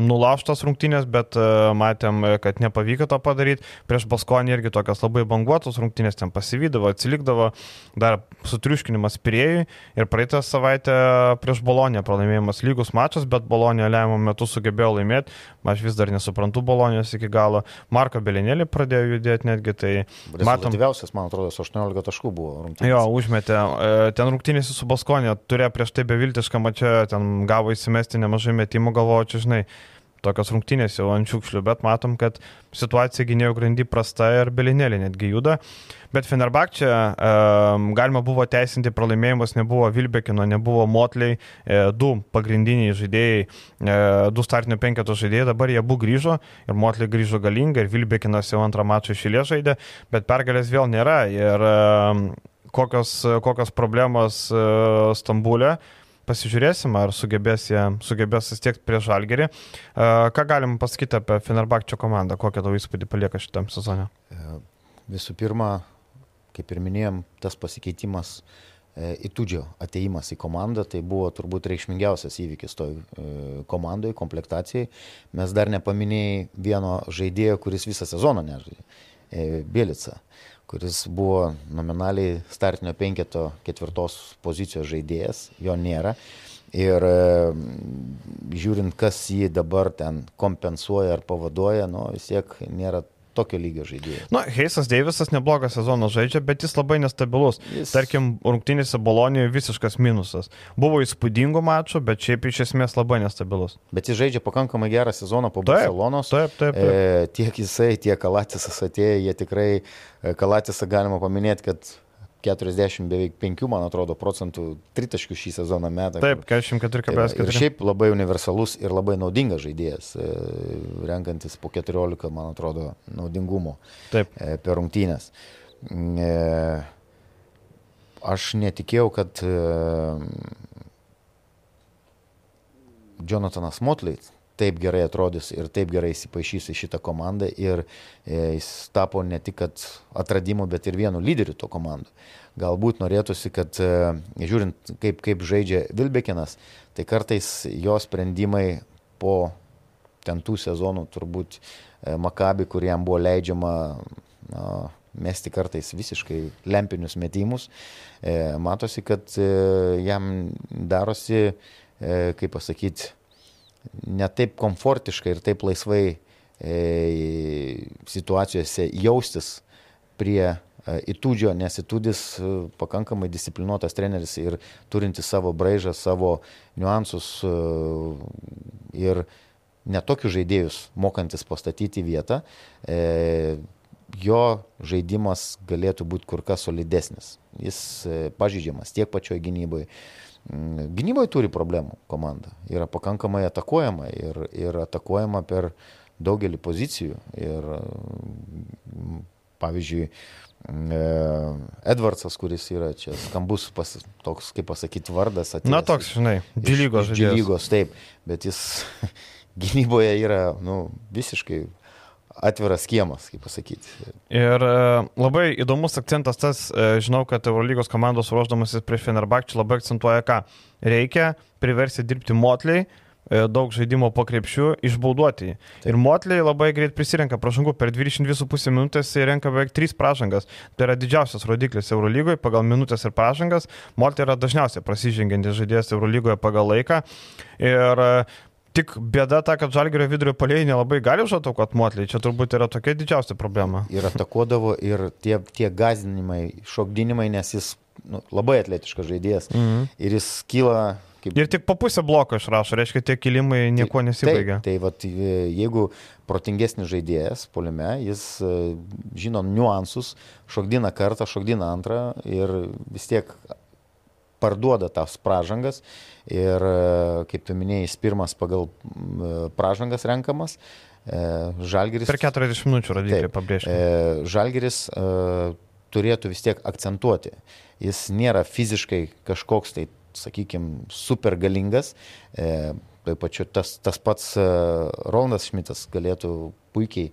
nulauštas rungtynės, bet e, matėm, kad nepavyko to padaryti. Prieš Baskonį irgi tokios labai banguotos rungtynės ten pasivydavo, atsilikdavo, dar sutriuškinimas priejui. Ir praeitą savaitę prieš Boloniją pralaimėjimas lygus mačas, bet Bolonija lemiamą metu sugebėjo laimėti. Aš vis dar nesuprantu Bolonijos iki galo. Marko Belinėlį pradėjo judėti netgi. Tai mat, Rezultatyviausias, man atrodo, 18 taškų buvo rungtynės. Jo, užmetė. E, ten rungtynės su Baskonė turėjo prieš tai beviltišką mačią, ten gavo įsimesti nemažai metimų, galvoju, čia žinai, tokios rungtynės jau ant šiukšlių, bet matom, kad situacija gynėjų grandy prasta ir belinėlė netgi juda. Bet Fenerbakčia e, galima buvo teisinti pralaimėjimus, nebuvo Vilbekino, nebuvo Motliai, e, du pagrindiniai žaidėjai, e, du startinio penketo žaidėjai, dabar jie abu grįžo ir Motliai grįžo galingai ir Vilbekinas jau antrą mačą išėlė žaidė, bet pergalės vėl nėra. Ir e, kokios, kokios problemos e, Stambulė. Pasižiūrėsim, ar sugebės, jie, sugebės įstiekti prie žalgerį. E, ką galim pasakyti apie Fenerbakčio komandą, kokią tavo įspūdį palieka šitam sezone? E, visų pirma, kaip ir minėjom, tas pasikeitimas e, Itudžio ateimas į komandą, tai buvo turbūt reikšmingiausias įvykis toj e, komandai, komplektacijai. Mes dar nepaminėjai vieno žaidėjo, kuris visą sezoną nežaidė - e, Bielica kuris buvo nominaliai startinio penketo ketvirtos pozicijos žaidėjas, jo nėra. Ir e, žiūrint, kas jį dabar ten kompensuoja ar pavaduoja, nu, vis tiek nėra tokio lygio žaidėjai. Na, Heisas Deivisas neblogą sezoną žaidžia, bet jis labai nestabilus. Jis... Tarkim, rungtynėse Bolonijoje visiškas minusas. Buvo įspūdingų mačų, bet šiaip iš esmės labai nestabilus. Bet jis žaidžia pakankamai gerą sezoną po taip, Barcelonos. Taip, taip. taip. E, tiek jisai, tiek Kalatisas atėjo, jie tikrai, e, Kalatisą galima paminėti, kad 40 beveik 5, man atrodo, procentų tritaškių šį sezoną metą. Taip, 44,4. Ir šiaip labai universalus ir labai naudingas žaidėjas, e, renkantis po 14, man atrodo, naudingumo Taip. E, per rungtynės. Mm, e, aš netikėjau, kad Jonathanas Motley taip gerai atrodys ir taip gerai įsipaišys į šitą komandą ir e, jis tapo ne tik atradimu, bet ir vienu lyderiu to komandų. Galbūt norėtųsi, kad e, žiūrint, kaip, kaip žaidžia Vilbekinas, tai kartais jo sprendimai po ten tų sezonų turbūt e, Makabi, kuriam buvo leidžiama na, mesti kartais visiškai lempinius metimus, matosi, kad jam darosi, kaip pasakyti, ne taip komfortiškai ir taip laisvai e, situacijose jaustis prie e, įtūdžio, nes įtūdis e, pakankamai disciplinuotas treneris ir turintis savo braižą, savo niuansus e, ir netokius žaidėjus mokantis pastatyti vietą, e, jo žaidimas galėtų būti kur kas solidesnis. Jis e, pažydžiamas tiek pačioj gynyboje gynyboje turi problemų komanda. Yra pakankamai atakuojama ir, ir atakuojama per daugelį pozicijų. Ir mm, pavyzdžiui, mm, e, Edvardsas, kuris yra čia skambus, pas, toks, kaip pasakyti, vardas. Na, toks, žinai, džilygos žaidėjas. Džilygos, taip, bet jis gynyboje yra nu, visiškai atviras kiemas, kaip pasakyti. Ir e, labai įdomus akcentas tas, e, žinau, kad Eurolygos komandos ruoždamasis prieš Fenerbakčių labai akcentuoja, ką reikia priversti dirbti motliai, e, daug žaidimo po krepšių, išbauduoti. Taip. Ir motliai labai greit prisirenka pražangų, per 22,5 minutės jie renka beveik 3 pražangas. Tai yra didžiausias rodiklis Eurolygoje pagal minutės ir pražangas. Motliai yra dažniausiai prasižengiantis žaidėjas Eurolygoje pagal laiką. Ir Tik bėda ta, kad žalgerio vidurio polėjai nelabai gali užatakuoti motlį. Čia turbūt yra tokia didžiausia problema. Ir atakuodavo ir tie, tie gazdinimai, šokdinimai, nes jis nu, labai atletiškas žaidėjas. Mhm. Ir jis kyla Kaip... Ir tik po pusę bloko išrašo, reiškia, tie kilimai nieko tai, nesibaigia. Tai, tai vat, jeigu protingesnis žaidėjas polime, jis e, žino niuansus, šokdina kartą, šokdina antrą ir vis tiek parduoda tas pražangas ir, e, kaip tu minėjai, jis pirmas pagal pražangas renkamas. E, Žalgiris. Per 40 minučių radiklį pabrėžti. E, Žalgiris turėtų vis tiek akcentuoti. Jis nėra fiziškai kažkoks tai, sakykime, super galingas. Taip pačiu tas, tas pats Ronaldas Šmitas galėtų puikiai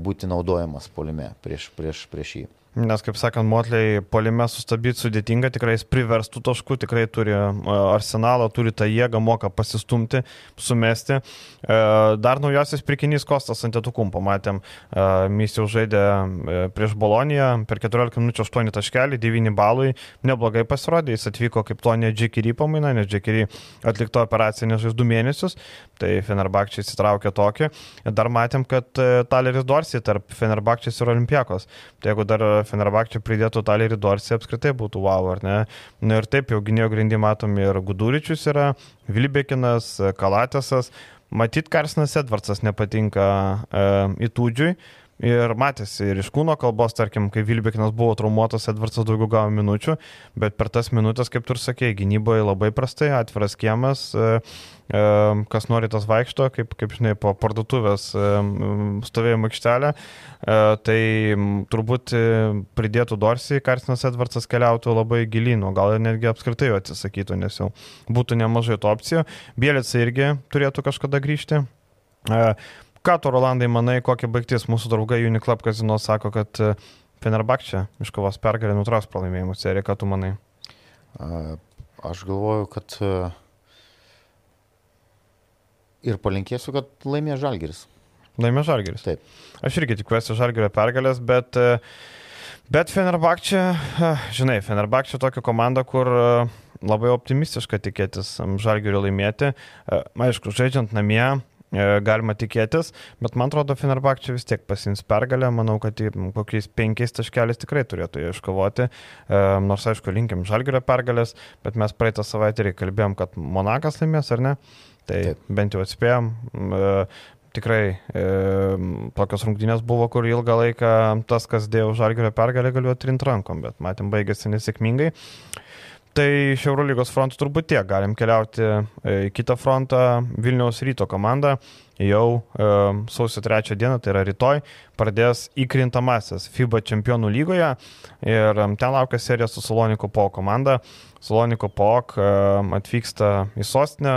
būti naudojamas polime prieš, prieš, prieš jį. Nes, kaip sakant, Motley polime sustabdyti sudėtinga, tikrai jis priverstų taškų, tikrai turi arsenalą, turi tą jėgą, moka pasistumti, sumesti. E, dar naujasis prikinys Kostas Antetokumpo, matėm, e, jau žaidė e, prieš Boloniją, per 14 minučių 8 taškelį, 9 balui, neblogai pasirodė, jis atvyko kaip to ne Džekiry pamaina, nes Džekiry atlikto operaciją nežais 2 mėnesius, tai Fenerbakčiai įsitraukė tokį. Dar matėm, kad Taleris Dorsi tarp Fenerbakčiais ir Olimpiakos. Tai jeigu dar Fenerbakčio pridėtų Talerį Dorsį, apskritai būtų wow, ar ne? Na ir taip, jau gynėjo grindį matom ir Guduričius yra, Vilbekinas, Kalatėsas, matyt, Karsinas Edvardsas nepatinka e, įtūdžiui. Ir matėsi ir iš kūno kalbos, tarkim, kai Vilbekinas buvo traumuotas, Edvardsas daugiau gavo minučių, bet per tas minutės, kaip tu ir sakėjai, gynyboje labai prastai, atviras kiemas, e, e, kas nori tas vaikšto, kaip, kaip žinai, po parduotuvės e, stovėjimo aikštelę, tai turbūt pridėtų Dorsiai, Karstinas Edvardsas keliautų labai gilino, gal netgi apskritai jo atsisakytų, nes jau būtų nemažai tų opcijų. Bielica irgi turėtų kažkada grįžti. Ką tu, Rolandai, manai, kokia baigtis? Mūsų draugai Uniclub Casino sako, kad e, Fenerbakčia iškovos pergalę nutrauks pralaimėjimų seriją. Ką tu manai? Aš galvoju, kad e, ir palinkėsiu, kad laimė Žalgeris. Laimė Žalgeris. Taip. Aš irgi tikiuosi Žalgerio pergalės, bet uh, Bet Fenerbakčia, žinai, Fenerbakčia tokia komanda, kur labai optimistiška tikėtis Žalgirio laimėti. Aišku, žaidžiant namie, galima tikėtis, bet man atrodo, Fenerbakčia vis tiek pasims pergalę, manau, kad kokiais penkiais taškeliais tikrai turėtų iškovoti, nors aišku, linkim Žalgirio pergalės, bet mes praeitą savaitę ir kalbėjom, kad Monakas laimės, ar ne? Tai Taip. bent jau atspėjom tikrai e, tokios rungtynės buvo, kur ilgą laiką tas, kas dėjo žalgerio pergalę, galėjo trinti rankom, bet matėm, baigėsi nesėkmingai. Tai iš Eurolygos fronto turbūt tiek, galim keliauti e, į kitą frontą, Vilniaus ryto komanda jau e, sausio 3 dieną, tai yra rytoj, pradės įkrintamasis FIBA čempionų lygoje. Ir e, ten laukia serija su Saloniko Po komanda. Saloniko POK e, atvyksta į sostinę,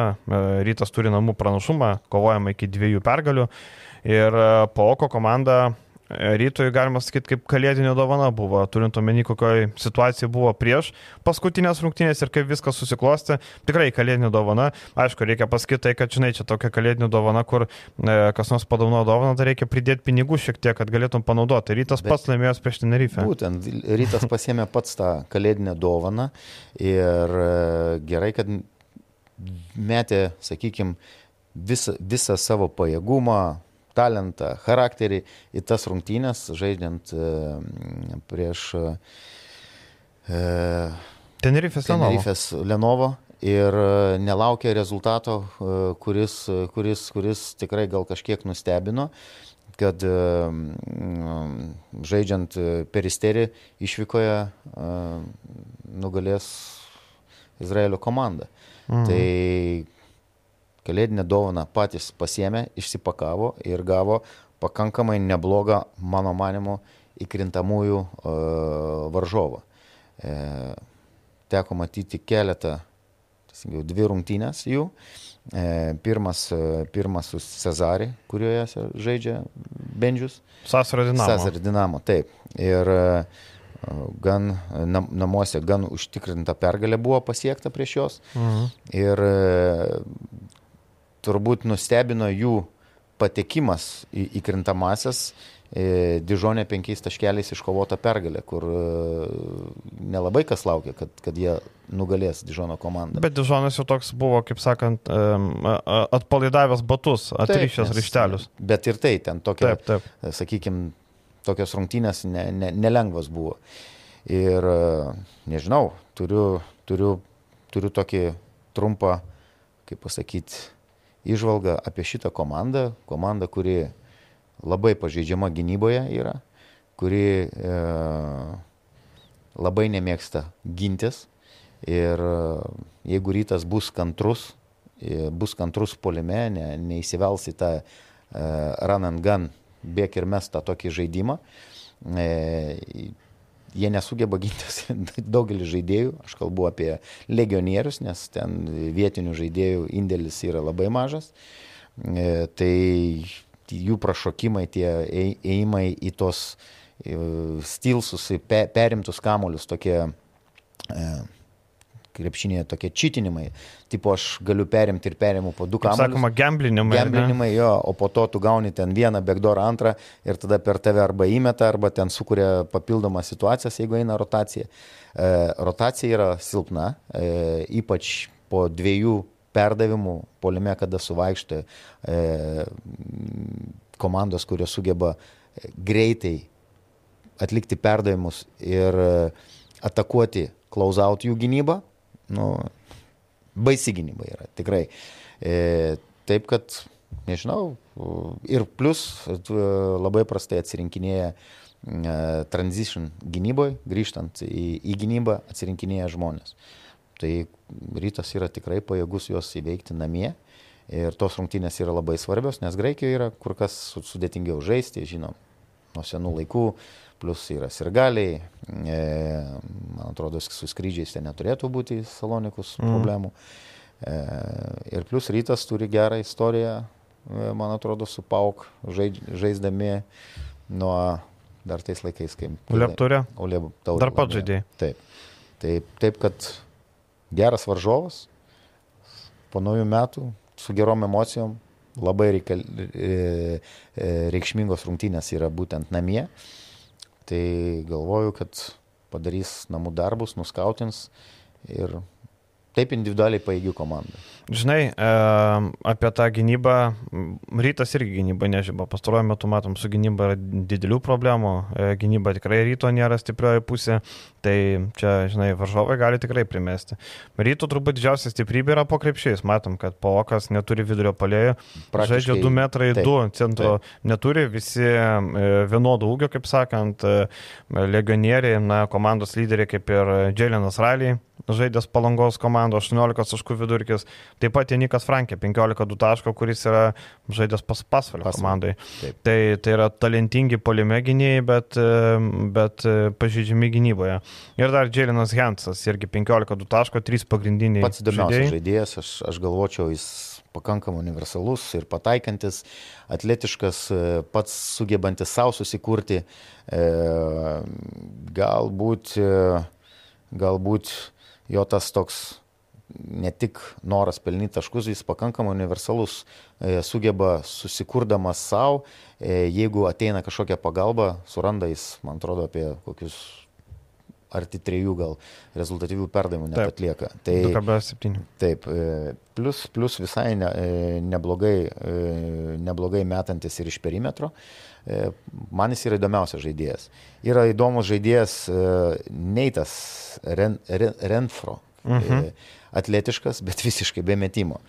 rytas turi namų pranašumą, kovojama iki dviejų pergalių. Ir POK komanda rytoj galima sakyti kaip kalėdinė dovana buvo, turint omeny, kokioje situacijoje buvo prieš paskutinės rungtynės ir kaip viskas susiklosti. Tikrai kalėdinė dovana. Aišku, reikia pasakyti tai, kad, žinai, čia tokia kalėdinė dovana, kur e, kas nors padauno dovaną, tai reikia pridėti pinigų šiek tiek, kad galėtum panaudoti. Rytas Bet, pats laimėjo prieš Tenerifę. Būtent, rytas pasėmė pats tą kalėdinę dovaną ir e, gerai, kad metė, sakykime, visą, visą savo pajėgumą, talentą, charakterį į tas rungtynės, žaidžiant e, prieš e, Tenerifės Lenovo. Tenerifės Lenovo ir e, nelaukė rezultato, kuris, kuris, kuris tikrai gal kažkiek nustebino, kad žaidžiant peristerį išvykoje nugalės Izraelio komanda. Mhm. Tai kalėdinę dovaną patys pasiemė, išsipakavo ir gavo pakankamai neblogą, mano manimu, įkrintamųjų e, varžovą. E, teko matyti keletą, teisingiau, dvi rungtynės jų. E, pirmas, e, pirmas su Cezarį, kurioje žaidžia Benžius. Sasaro Dinamo. Sasaro Dinamo, taip. Ir e, gan nam, namuose gan užtikrinta pergalė buvo pasiekta prieš juos. Mhm. Ir turbūt nustebino jų patekimas į, į krintamasias. E, Dižonė penkiais taškeliais iškovota pergalė, kur e, nelabai kas laukia, kad, kad jie nugalės Dižono komandą. Bet Dižonas jau toks buvo, kaip sakant, atpalaidavęs batus, atrišęs ryštelius. Bet ir tai ten tokia, taip, taip. sakykime, tokios rungtynės ne, ne, nelengvas buvo. Ir nežinau, turiu, turiu, turiu tokį trumpą, kaip pasakyti, išvalgą apie šitą komandą. Komanda, kuri labai pažeidžiama gynyboje yra, kuri e, labai nemėgsta gintis. Ir e, jeigu rytas bus kantrus, e, bus kantrus polime, ne, neįsivels į tą e, run and gun, bėk ir mes tą tokį žaidimą, e, jie nesugeba gintis daugelis žaidėjų, aš kalbu apie legionierius, nes ten vietinių žaidėjų indėlis yra labai mažas. E, tai jų prašokimai, tie ėjimai į tos e, stilsus, perimtus kamolius, tokie e, krepšinėje tokie čitinimai, tipo aš galiu perimti ir perimu po du kamuolius. Sakoma, gamblinimai. Gamblinimai, jo, o po to tu gauni ten vieną backdoor antrą ir tada per tave arba įmeta, arba ten sukuria papildomas situacijas, jeigu eina rotacija. E, rotacija yra silpna, e, ypač po dviejų perdavimų polime, kada suvaikštė e, komandos, kurios sugeba greitai atlikti perdavimus ir e, atakuoti close-out jų gynybą, nu, baisi gynyba yra, tikrai. E, taip kad, nežinau, ir plus labai prastai atsirinkinėja e, transition gynyboje, grįžtant į, į gynybą, atsirinkinėja žmonės. Tai rytas yra tikrai pajėgus juos įveikti namie. Ir tos rungtynės yra labai svarbios, nes Graikijoje yra kur kas sudėtingiau žaisti, žinom, nuo senų laikų plus yra sirgaliai, e, man atrodo, su skrydžiais ten neturėtų būti salonikus mm. problemų. E, ir plus rytas turi gerą istoriją, e, man atrodo, su Pauk žaid, žaisdami nuo dar tais laikais, kai... Uleb turė. Uleb taurė. Dar pat žaidėjai. Taip. taip. Taip, kad geras varžovas, po naujų metų, su gerom emocijom, labai reikal, e, e, reikšmingos rungtynės yra būtent namie. Tai galvoju, kad padarys namų darbus, nuskautins ir taip individualiai paėgių komanda. Žinai, e, apie tą gynybą, rytas irgi gynyba nežyba. Pastaruoju metu matom, su gynyba yra didelių problemų. E, gynyba tikrai ryto nėra stiprioji pusė. Tai čia, žinai, varžovai gali tikrai primesti. Ryto turbūt didžiausia stiprybė yra po krepšiais. Matom, kad Paokas neturi vidurio palėjų. Žaidžia 2 metrai 2 centro. Taip. Neturi visi e, vienodų ūgio, kaip sakant, legionieriai, na, komandos lyderiai kaip ir Dželinas Raliai žaidęs palangos komando, 18 taškų vidurkis. Taip pat Janikas Frankė, 15 taško, kuris yra žaidęs pas pasvalio komandai. Taip. Tai, tai yra talentingi polime gynėjai, bet, bet pažydžiami gynyboje. Ir dar Dželinas Hensas, irgi 15 taško, 3 pagrindiniai. Pats įdomiausias žaidėjas, aš, aš galvočiau, jis pakankamai universalus ir pataikantis, atletiškas, pats sugebantis savo susikurti. E, galbūt, galbūt jo tas toks ne tik noras pelnyti taškus, jis pakankamai universalus, e, sugeba susikurdamas savo, e, jeigu ateina kažkokia pagalba, suranda jis, man atrodo, apie kokius arti trijų gal rezultatyvių perdavimų net atlieka. Tai, 2,7. Taip, e, plus, plus visai ne, neblogai, neblogai metantis ir iš perimetro. Man jis yra įdomiausias žaidėjas. Yra įdomus žaidėjas Neitas Ren, Ren, Renfro. Mhm atletiškas, bet visiškai be metimo.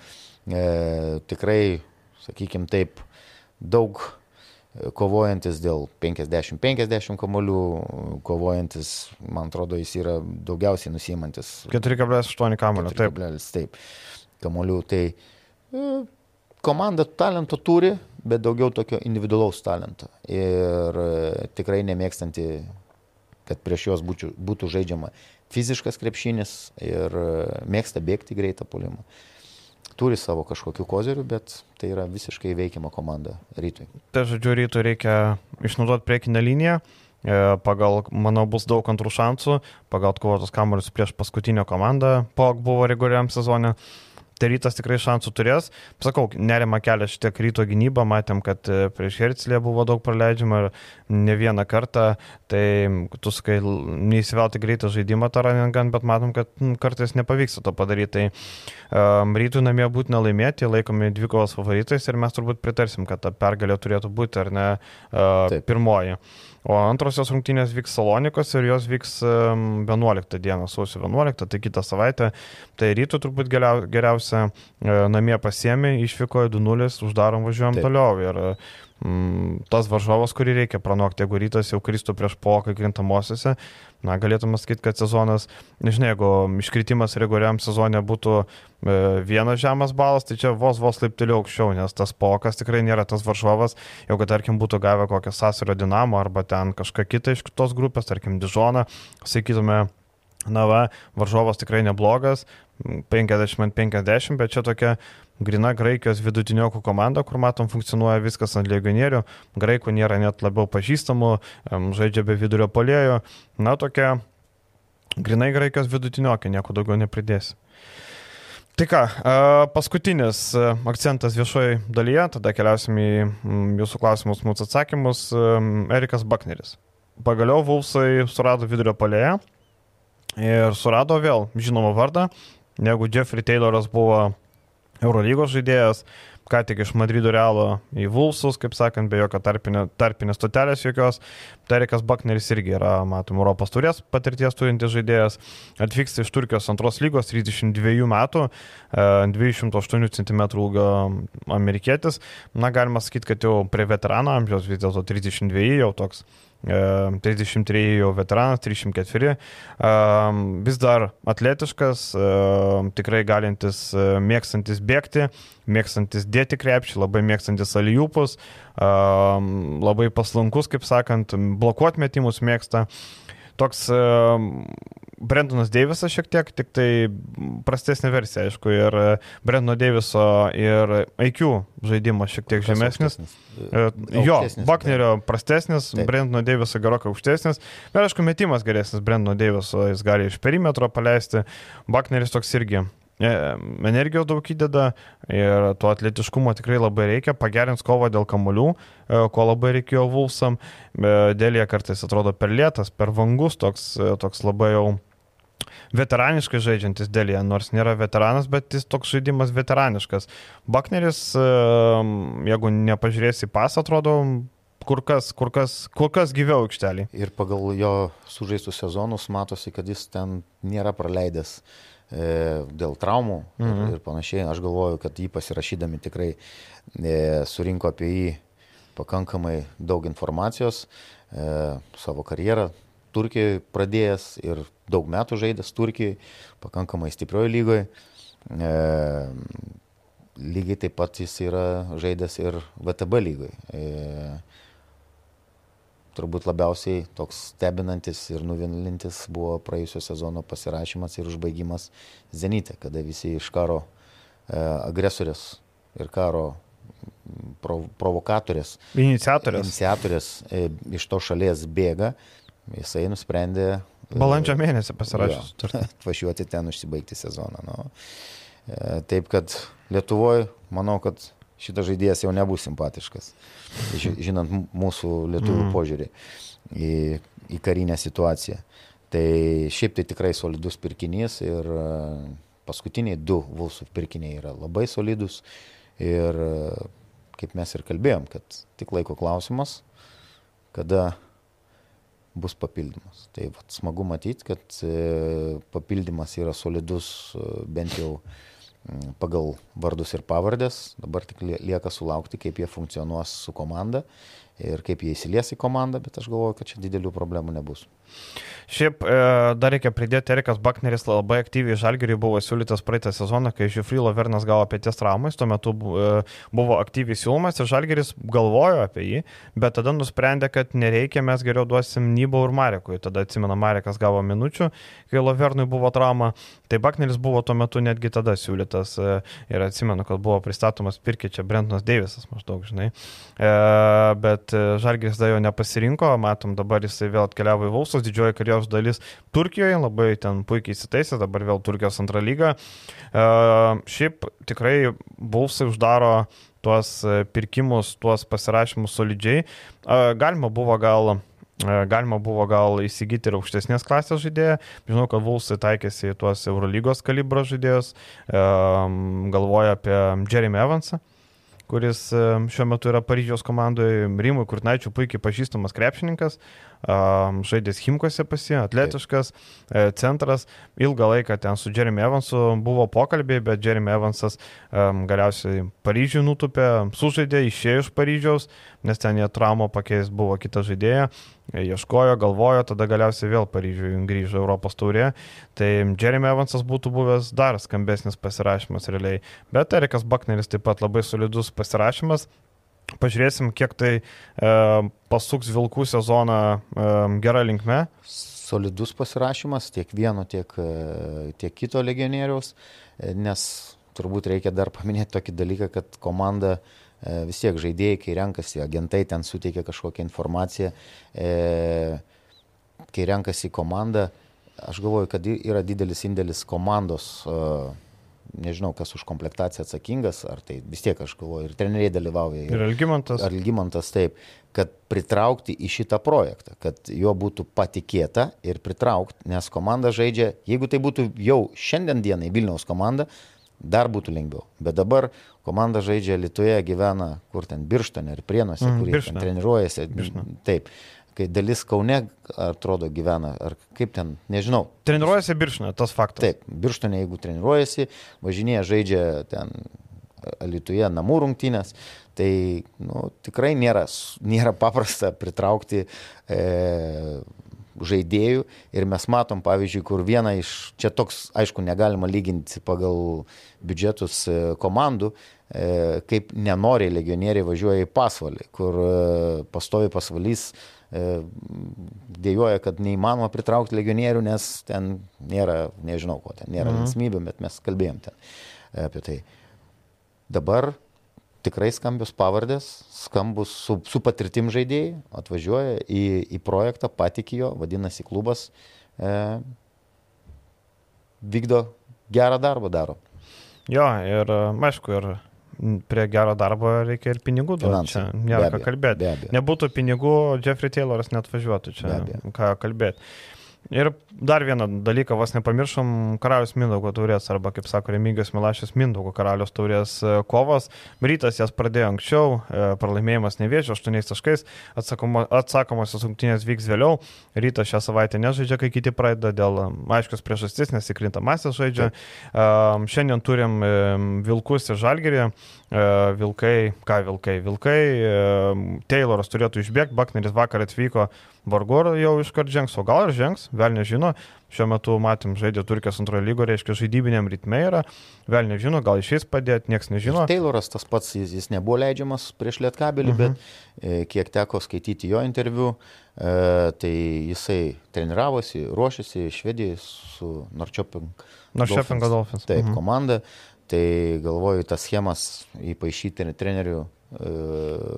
E, tikrai, sakykime taip, daug e, kovojantis dėl 50-50 kamolių, kovojantis, man atrodo, jis yra daugiausiai nusimantis. 4,8 kamolių, taip. Taip, kamolių. Tai e, komanda talento turi, bet daugiau tokio individualaus talento. Ir e, tikrai nemėgstanti, kad prieš juos būtų, būtų žaidžiama fiziškas krepšinis ir e, mėgsta bėgti greitą polimą. Turi savo kažkokių kozerių, bet tai yra visiškai veikiama komanda rytui. Tai žodžiu, rytui reikia išnaudoti priekinę liniją, e, pagal, manau, bus daug antrų šansų, pagal atkovotus kamuolius prieš paskutinę komandą, POG buvo reguliariam sezone tai rytas tikrai šansų turės. Sakau, nerima kelia šitiek ryto gynybą, matėm, kad e, prieš Herclė buvo daug praleidžiama ir ne vieną kartą, tai tu sakai, neįsivelti greitą žaidimą Taraningan, bet matom, kad kartais nepavyksta to padaryti. Tai um, rytų namie būtina laimėti, laikomi dvikovos favoritais ir mes turbūt pritarsim, kad ta pergalė turėtų būti ar ne uh, pirmoji. O antrosios rungtynės vyks Salonikos ir jos vyks 11 dieną, sausio 11, tai kitą savaitę. Tai rytų turbūt geriausia e, namie pasiemi, išvyko 2-0, uždarom važiuojam Taip. toliau. Ir tas varžovas, kurį reikia pranokti, jeigu rytas jau kristų prieš pokai krintamosiose, na, galėtume sakyti, kad sezonas, nežinai, jeigu iškritimas reguliariam sezonė būtų e, vienas žemas balas, tai čia vos vos laipteliu aukščiau, nes tas pokas tikrai nėra tas varžovas, jeigu tarkim būtų gavę kokią Sasario dinamo arba ten kažką kitą iš kitos grupės, tarkim Dižoną, sakytume, na va, varžovas tikrai neblogas, 50-50, bet čia tokia grina Graikijos vidutiniokų komanda, kur matom funkcionuoja viskas ant legionierių, Graikų nėra net labiau pažįstamų, žaidžia be vidurio polėjo, na tokia grinai Graikijos vidutiniokė, nieko daugiau nepridėsi. Tai ką, paskutinis akcentas viešoje dalyje, tada keliausim į jūsų klausimus, mūsų atsakymus. Erikas Bakneris. Pagaliau Vulsai surado vidurio polėje ir surado vėl žinomą vardą, negu Jeffrey Tayloras buvo Eurolygos žaidėjas, ką tik iš Madrido Realo į Vulsus, kaip sakant, be jokio tarpinė, tarpinės stotelės jokios. Tarikas Bakneris irgi yra, matom, Europos turės patirties turintis žaidėjas. Atvyksta iš Turkijos antros lygos, 32 metų, 208 e, cm ūgio amerikietis. Na, galima sakyti, kad jau prie veterano amžiaus vis dėlto 32 jau toks 33 e, jau veteranas, 304, e, vis dar atletiškas, tikrai galintis, mėgstantis bėgti, mėgstantis dėti krepšį, labai mėgstantis alijupus, labai paslankus, kaip sakant, blokuoti metimus mėgsta. Toks Brendonas Deivisas šiek tiek, tik tai prastesnė versija, aišku, ir e, Brendono Deiviso ir IQ žaidimas šiek tiek žemesnis. E, jo, Baknerio prastesnis, Brendono Deiviso gerokai aukštesnis, bet aišku, metimas geresnis Brendono Deiviso, jis gali iš perimetro paleisti, Bakneris toks irgi energijos daug įdeda ir to atletiškumo tikrai labai reikia, pagerins kovą dėl kamuolių, e, ko labai reikėjo Vulsam, dėlė kartais atrodo per lėtas, per vangus, toks, toks labai jau veteraniškai žaidžiantis dėlė, nors nėra veteranas, bet jis toks žaidimas veteraniškas. Bakneris, jeigu nepažiūrėsi pas, atrodo kur kas, kur kas, kur kas gyviau aikštelį. Ir pagal jo sužaistų sezonus matosi, kad jis ten nėra praleidęs e, dėl traumų mhm. ir, ir panašiai. Aš galvoju, kad jį pasirašydami tikrai e, surinko apie jį pakankamai daug informacijos, e, savo karjerą Turkijoje pradėjęs ir daug metų žaidęs Turkijoje, pakankamai stiprioje lygoje. E, lygiai taip pat jis yra žaidęs ir VTB lygoje. E, turbūt labiausiai toks stebinantis ir nuvilintis buvo praėjusio sezono pasirašymas ir užbaigimas Zenite, kada visi iš karo e, agresorės ir karo prov provokatorės, iniciatorės, iniciatorės e, iš to šalies bėga, jisai nusprendė. E, Balandžio mėnesį pasirašęs. Atvažiuoti ten užsibaigti sezoną. Nu. E, taip kad Lietuvoje, manau, kad šitas žaidėjas jau nebus simpatiškas, žinant mūsų lietuvių mm. požiūrį į, į karinę situaciją. Tai šiaip tai tikrai solidus pirkinys ir e, paskutiniai du Vulsų pirkiniai yra labai solidus ir e, kaip mes ir kalbėjom, kad tik laiko klausimas, kada bus papildymas. Tai vat, smagu matyti, kad e, papildymas yra solidus bent jau pagal vardus ir pavardės. Dabar tik lieka sulaukti, kaip jie funkcionuos su komanda ir kaip jie įsilies į komandą, bet aš galvoju, kad čia didelių problemų nebus. Šiaip e, dar reikia pridėti, Erikas Bakneris labai aktyviai žalgeriui buvo siūlytas praeitą sezoną, kai Žiufrilo Vernas gavo pėties traumais, tuo metu e, buvo aktyviai siūlomas ir žalgeris galvojo apie jį, bet tada nusprendė, kad nereikia, mes geriau duosim Nybau ir Marekui. Tada atsimena, Marekas gavo minučių, kai Lovernui buvo trauma, tai Bakneris buvo tuo metu netgi tada siūlytas e, ir atsimenu, kad buvo pristatomas pirkė čia Brentonas Deivisas maždaug, žinai. Bet žalgeris dar jo nepasirinko, matom dabar jisai vėl atkeliavo į Vulsus, didžioji karjeros dalis Turkijoje, labai ten puikiai įsitaisė, dabar vėl Turkijos antrą lygą. Uh, šiaip tikrai Bulsai uždaro tuos e, pirkimus, tuos pasirašymus solidžiai. Uh, galima buvo gal Galima buvo gal įsigyti ir aukštesnės klasės žaidėją. Žinau, kad Vulsai taikėsi į tuos Eurolygos kalibro žaidėjus. Galvoja apie Jeremy Evansą kuris šiuo metu yra Paryžiaus komandoje, Rimui Kurtnaičių puikiai pažįstamas krepšininkas žaidęs Himkose pasi, atletiškas, Taip. centras, ilgą laiką ten su Jeremy Evansu buvo pokalbiai, bet Jeremy Evansas um, galiausiai Paryžių nutupė, sužaidė, išėjo iš Paryžiaus, nes ten jie traumą pakeis buvo kita žaidėja, ieškojo, galvojo, tada galiausiai vėl Paryžiui grįžo Europos taurė, tai Jeremy Evansas būtų buvęs dar skambesnis pasirašymas realiai, bet Erikas Bakneris taip pat labai solidus pasirašymas, Pažiūrėsim, kiek tai e, pasuks Vilkų sezoną e, gerą linkme. Solidus pasirašymas tiek vieno, tiek, e, tiek kito legionieriaus, e, nes turbūt reikia dar paminėti tokį dalyką, kad komanda e, vis tiek žaidėjai, kai renkasi, agentai ten suteikia kažkokią informaciją, e, kai renkasi komandą, aš galvoju, kad yra didelis indėlis komandos. E, nežinau, kas už komplektaciją atsakingas, ar tai vis tiek aš galvoju, ir treneriai dalyvauja. Ir, ir Algymantas. Ar Algymantas taip, kad pritraukti į šitą projektą, kad juo būtų patikėta ir pritraukti, nes komanda žaidžia, jeigu tai būtų jau šiandien dienai Vilniaus komanda, dar būtų lengviau. Bet dabar komanda žaidžia Lietuvoje, gyvena kur ten Birštone ir Prienuose, mm, kur jie treniruojasi. Birštone. Taip kai dalis Kaune, atrodo, gyvena, ar kaip ten, nežinau. Treniruojasi birštonė, tas faktas. Taip, birštonė, jeigu treniruojasi, važinėja, žaidžia ten Alituje namų rungtynės, tai nu, tikrai nėra, nėra paprasta pritraukti e, žaidėjų ir mes matom, pavyzdžiui, kur viena iš, čia toks, aišku, negalima lyginti pagal biudžetus e, komandų, e, kaip nenoriai legionieriai važiuoja į pasvalį, kur e, pastovi pasvalys dėjoja, kad neįmanoma pritraukti legionierių, nes ten nėra, nežinau ko, ten nėra mhm. linksmybių, bet mes kalbėjom ten apie tai. Dabar tikrai skambios pavardės, skambus su, su patirtim žaidėjai, atvažiuoja į, į projektą, patikijo, vadinasi klubas, e, vykdo gerą darbą daro. Jo, ir aišku, ir prie gero darbo reikia ir pinigų duoti. Čia nėra ką kalbėti. Nebūtų pinigų, Jeffrey Tayloras net važiuotų čia, ką kalbėti. Ir dar vieną dalyką, vos nepamiršom, karalius Mindaugo taurės, arba kaip sako Remigijos Milašės Mindaugo karalius taurės e, kovos. Rytas jas pradėjo anksčiau, e, pralaimėjimas neviečio, 8 taškais, atsakomosios rungtynės vyks vėliau. Rytas šią savaitę nežaidžia, kai kiti pradeda dėl aiškios priežastis, nes įkrintamasis žaidžia. Taip. Šiandien turim e, Vilkus ir Žalgerį. Vilkai, ką Vilkai? Vilkai, Tayloras turėtų išbėgti, Bakneris vakar atvyko vargu ar jau iškart žengs, o gal ir žengs, vėl nežino. Šiuo metu matėm žaidė Turkijos antrojo lygo, reiškia žaidybiniam ritme yra, vėl nežino, gal išės padėti, niekas nežino. Ir Tayloras tas pats, jis, jis nebuvo leidžiamas prieš lietkabelį, mhm. bet e, kiek teko skaityti jo interviu, e, tai jisai treniravosi, ruošėsi Švedijai su Norčioping. Norčioping Dolphins. Taip, mhm. komanda. Tai galvoju, tas schemas įpašyti trenerių E,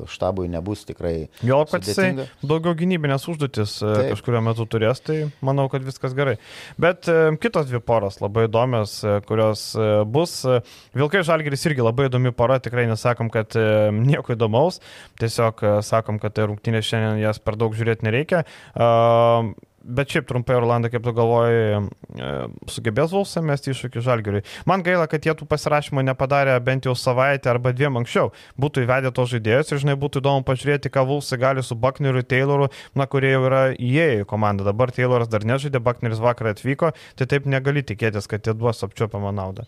štabui nebus tikrai. Jo, kad jisai daugiau gynybinės užduotis e, Taip. kažkurio metu turės, tai manau, kad viskas gerai. Bet e, kitos dvi poros labai įdomios, kurios bus. Vilkai Žalgeris irgi labai įdomi pora, tikrai nesakom, kad nieko įdomaus, tiesiog sakom, kad tai rungtynės šiandien jas per daug žiūrėti nereikia. Bet šiaip trumpai, Orlando, kaip tu galvoji, e, sugebės Vulsą mesti iššūkį Žalgiriui. Man gaila, kad jie tų pasirašymų nepadarė bent jau savaitę arba dviem anksčiau. Būtų įvedę to žaidėjus ir, žinai, būtų įdomu pažiūrėti, ką Vulsai gali su Bakneriu, Tayloru, na, kurie jau yra įėję į komandą. Dabar Tayloras dar nežaidė, Bakneris vakar atvyko, tai taip negali tikėtis, kad jie duos apčiuopiamą naudą.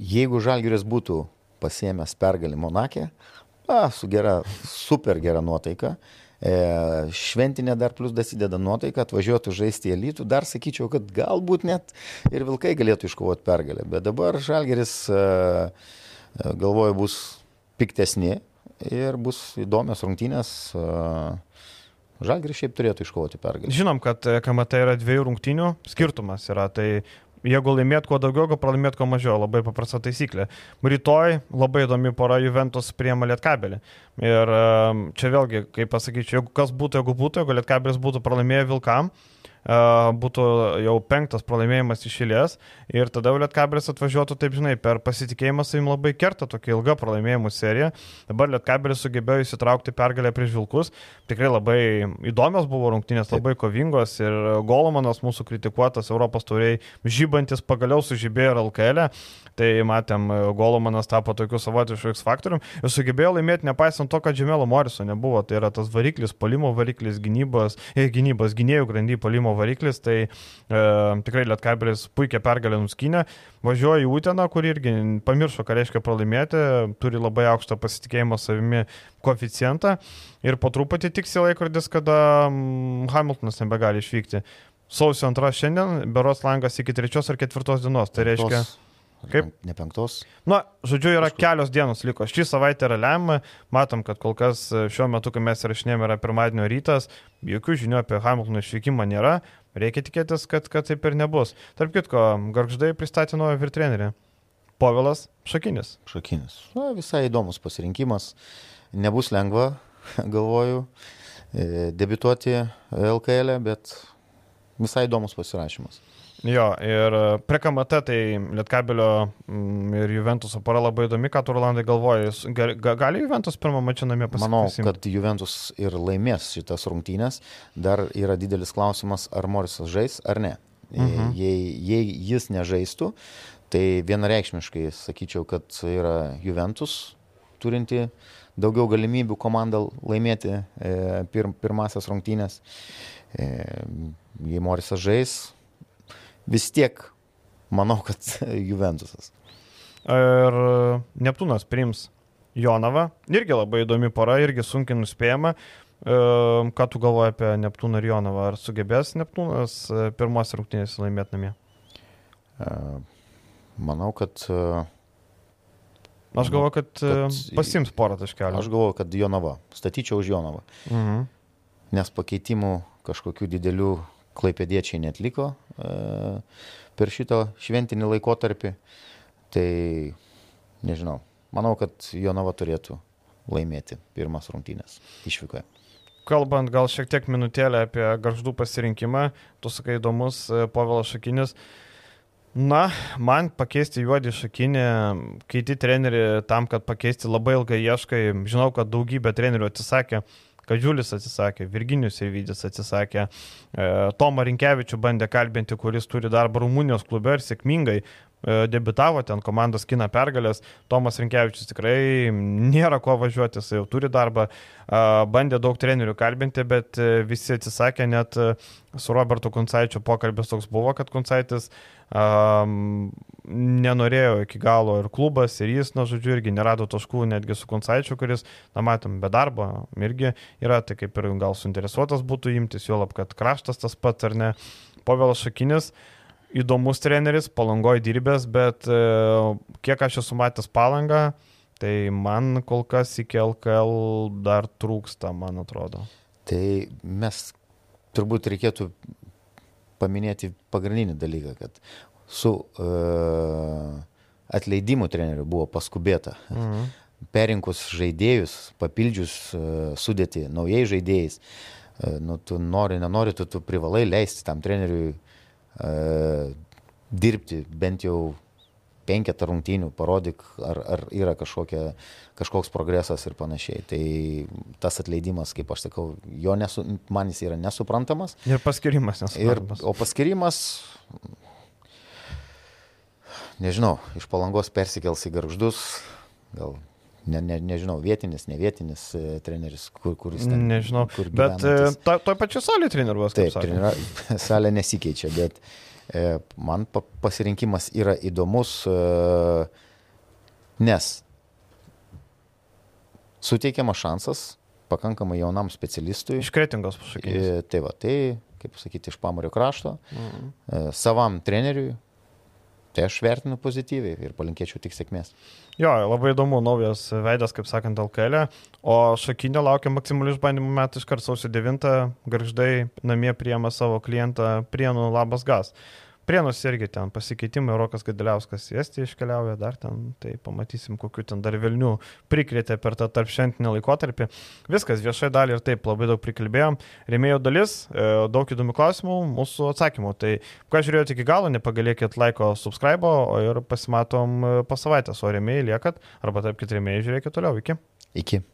Jeigu Žalgiris būtų pasiemęs pergalį Monakė, a, su gera, super gera nuotaika, šventinė dar plus dasideda nuotaika, atvažiuotų žaisti į elitų, dar sakyčiau, kad galbūt net ir Vilkai galėtų iškovoti pergalę. Bet dabar Žalgeris, e, e, galvoju, bus piktesni ir bus įdomios rungtynės. Žalgiris šiaip turėtų iškovoti pergalę. Žinom, kad KMT yra dviejų rungtynių skirtumas yra, tai jeigu laimėt kuo daugiau, jeigu pralaimėt kuo mažiau, labai paprasta taisyklė. Rytoj labai įdomi pora Juventus priema Lietkabelį. Ir ehm, čia vėlgi, kaip pasakyčiau, jeigu kas būtų, jeigu būtų, jeigu Lietkabelis būtų pralaimėję Vilkam, būtų jau penktas pralaimėjimas išėlės ir tada Lietkabelis atvažiuotų, taip žinai, per pasitikėjimą savim labai kerta tokia ilga pralaimėjimų serija. Dabar Lietkabelis sugebėjo įsitraukti pergalę prieš Vilkus. Tikrai labai įdomios buvo rungtynės, labai kovingos ir Golomanas mūsų kritikuotas Europos tauriai žybantis pagaliau sužibėjo ir LKL. E. Tai matėm, Golomanas tapo tokiu savotišku X faktorium ir sugebėjo laimėti nepaisant to, kad Džemelo Moriso nebuvo. Tai yra tas variklis, polimo variklis, gynybos, e, gynybos gynėjų grandy, polimo variklis, tai e, tikrai Lietkabelis puikia pergalę nuskynė. Važiuoja į Uteną, kur irgi pamiršo, ką reiškia pralaimėti, turi labai aukštą pasitikėjimo savimi koeficientą ir po truputį tiksi laikrodis, kada mm, Hamiltonas nebegali išvykti. Sausio antra šiandien, beros langas iki trečios ar ketvirtos dienos. Tai reiškia... Tos Kaip? Ne penktos. Na, žodžiu, yra Kažkur. kelios dienos liko. Šį savaitę yra lemma. Matom, kad kol kas e, šiuo metu, kai mes rašinėjame, yra pirmadienio rytas. Jokių žinių apie Hamiltono išvykimą nėra. Reikia tikėtis, kad, kad taip ir nebus. Tarp kitko, Garždai pristatė naują virtrenerį. Povilas Šakinis. Šakinis. Na, visai įdomus pasirinkimas. Nebus lengva, galvoju, debituoti LKL, e, bet visai įdomus pasirašymas. Jo, ir e, prie KMT tai Lietkabelio mm, ir Juventuso para labai įdomi, ką tu Rolandai galvoji. Gali Juventus pirmą mačią namie pasakyti? Manau, kad Juventus ir laimės šitas rungtynės. Dar yra didelis klausimas, ar Morisas žais ar ne. Mhm. Jei, jei jis nežaistų, tai vienareikšmiškai sakyčiau, kad yra Juventus turinti daugiau galimybių komandą laimėti e, pir, pirmasias rungtynės. E, jei Morisas žais, vis tiek manau, kad Juventusas. Ir Neptūnas priims Jonavą, irgi labai įdomi pora, irgi sunkiai nuspėjama. E, ką tu galvoji apie Neptūną ir Jonavą? Ar sugebės Neptūnas e, pirmas rungtynės laimėti namie? E, manau, kad... Aš galvoju, kad, kad pasims porą taškelių. Aš galvoju, kad Jonava. Statyčiau už Jonavą. Mhm. Nes pakeitimų kažkokių didelių klaipėdiečiai netliko e, per šito šventinį laikotarpį. Tai nežinau, manau, kad Jonava turėtų laimėti pirmas rungtynės išvykoje. Kalbant gal šiek tiek minutėlę apie garždų pasirinkimą, tu sakai įdomus, e, Povilas Šakinis. Na, man pakeisti juodį šakinį, keiti trenerių tam, kad pakeisti labai ilgai ieškai. Žinau, kad daugybė trenerių atsisakė, Kadžiulis atsisakė, Virginijus Eivydis atsisakė, e, Tomą Rinkevičių bandė kalbinti, kuris turi darbą Rumunijos klube ir sėkmingai E, debitavo ten komandos kina pergalės, Tomas Rinkevičius tikrai nėra ko važiuoti, jis jau turi darbą, bandė daug trenerių kalbinti, bet e, visi atsisakė, net e, su Robertu Kuncaičiu pokalbis toks buvo, kad Kuncaitis um, nenorėjo iki galo ir klubas, ir jis, na, žodžiu, irgi nerado taškų netgi su Kuncaičiu, kuris, na, matom, be darbo irgi yra, tai kaip ir gal suinteresuotas būtų imtis, jo lab, kad kraštas tas pats ar ne, Povilas Šakinis. Įdomus treneris, palangoj dirbęs, bet e, kiek aš esu matęs palangą, tai man kol kas iki LKL dar trūksta, man atrodo. Tai mes turbūt reikėtų paminėti pagrindinį dalyką, kad su uh, atleidimu treneriu buvo paskubėta. Mhm. Perinkus žaidėjus, papildžius uh, sudėti naujais žaidėjais, uh, nu, tu nori, nenori, tu, tu privalai leisti tam treneriui E, dirbti bent jau penketą rungtynių, parodyk, ar, ar yra kažkokia, kažkoks progresas ir panašiai. Tai tas atleidimas, kaip aš sakau, jo nesu, man jis yra nesuprantamas. Ir paskirimas nesuprantamas. Ir, o paskirimas, nežinau, iš palangos persikels į garždus, gal ne, ne, nežinau, vietinis, ne vietinis e, treneris, kur, kuris ten. Nežinau, kur bet e, to, to pačiu salė treniruos. Taip, trenira, salė nesikeičia, bet e, man pa, pasirinkimas yra įdomus, e, nes suteikiamas šansas pakankamai jaunam specialistui. Iš kretingos, pasakykite. E, tai va, tai, kaip sakyti, iš Pamurio krašto, e, savam treneriui, Tai aš vertinu pozityviai ir palinkėčiau tik sėkmės. Jo, labai įdomu, naujas veidas, kaip sakant, LKL. E. O Šakinė laukia maksimalių išbandymų metų iškart sausio 9, garždai namie priema savo klientą Prienų Labas Gas. Prienus irgi ten pasikeitimai, Rokas Gadiliauskas į Estiją iškeliauja, dar ten, tai pamatysim, kokiu ten dar Vilnių prikrėtė per tą tarp šventinį laikotarpį. Viskas viešai dalį ir taip labai daug prikalbėjom. Rėmėjo dalis, e, daug įdomių klausimų, mūsų atsakymų. Tai, ką žiūrėjote iki galo, nepagalėkit laiko, subscribe, ir pasimatom e, po savaitės, o rėmėjai liekat, arba taip kit rėmėjai žiūrėkit toliau. Iki. Iki.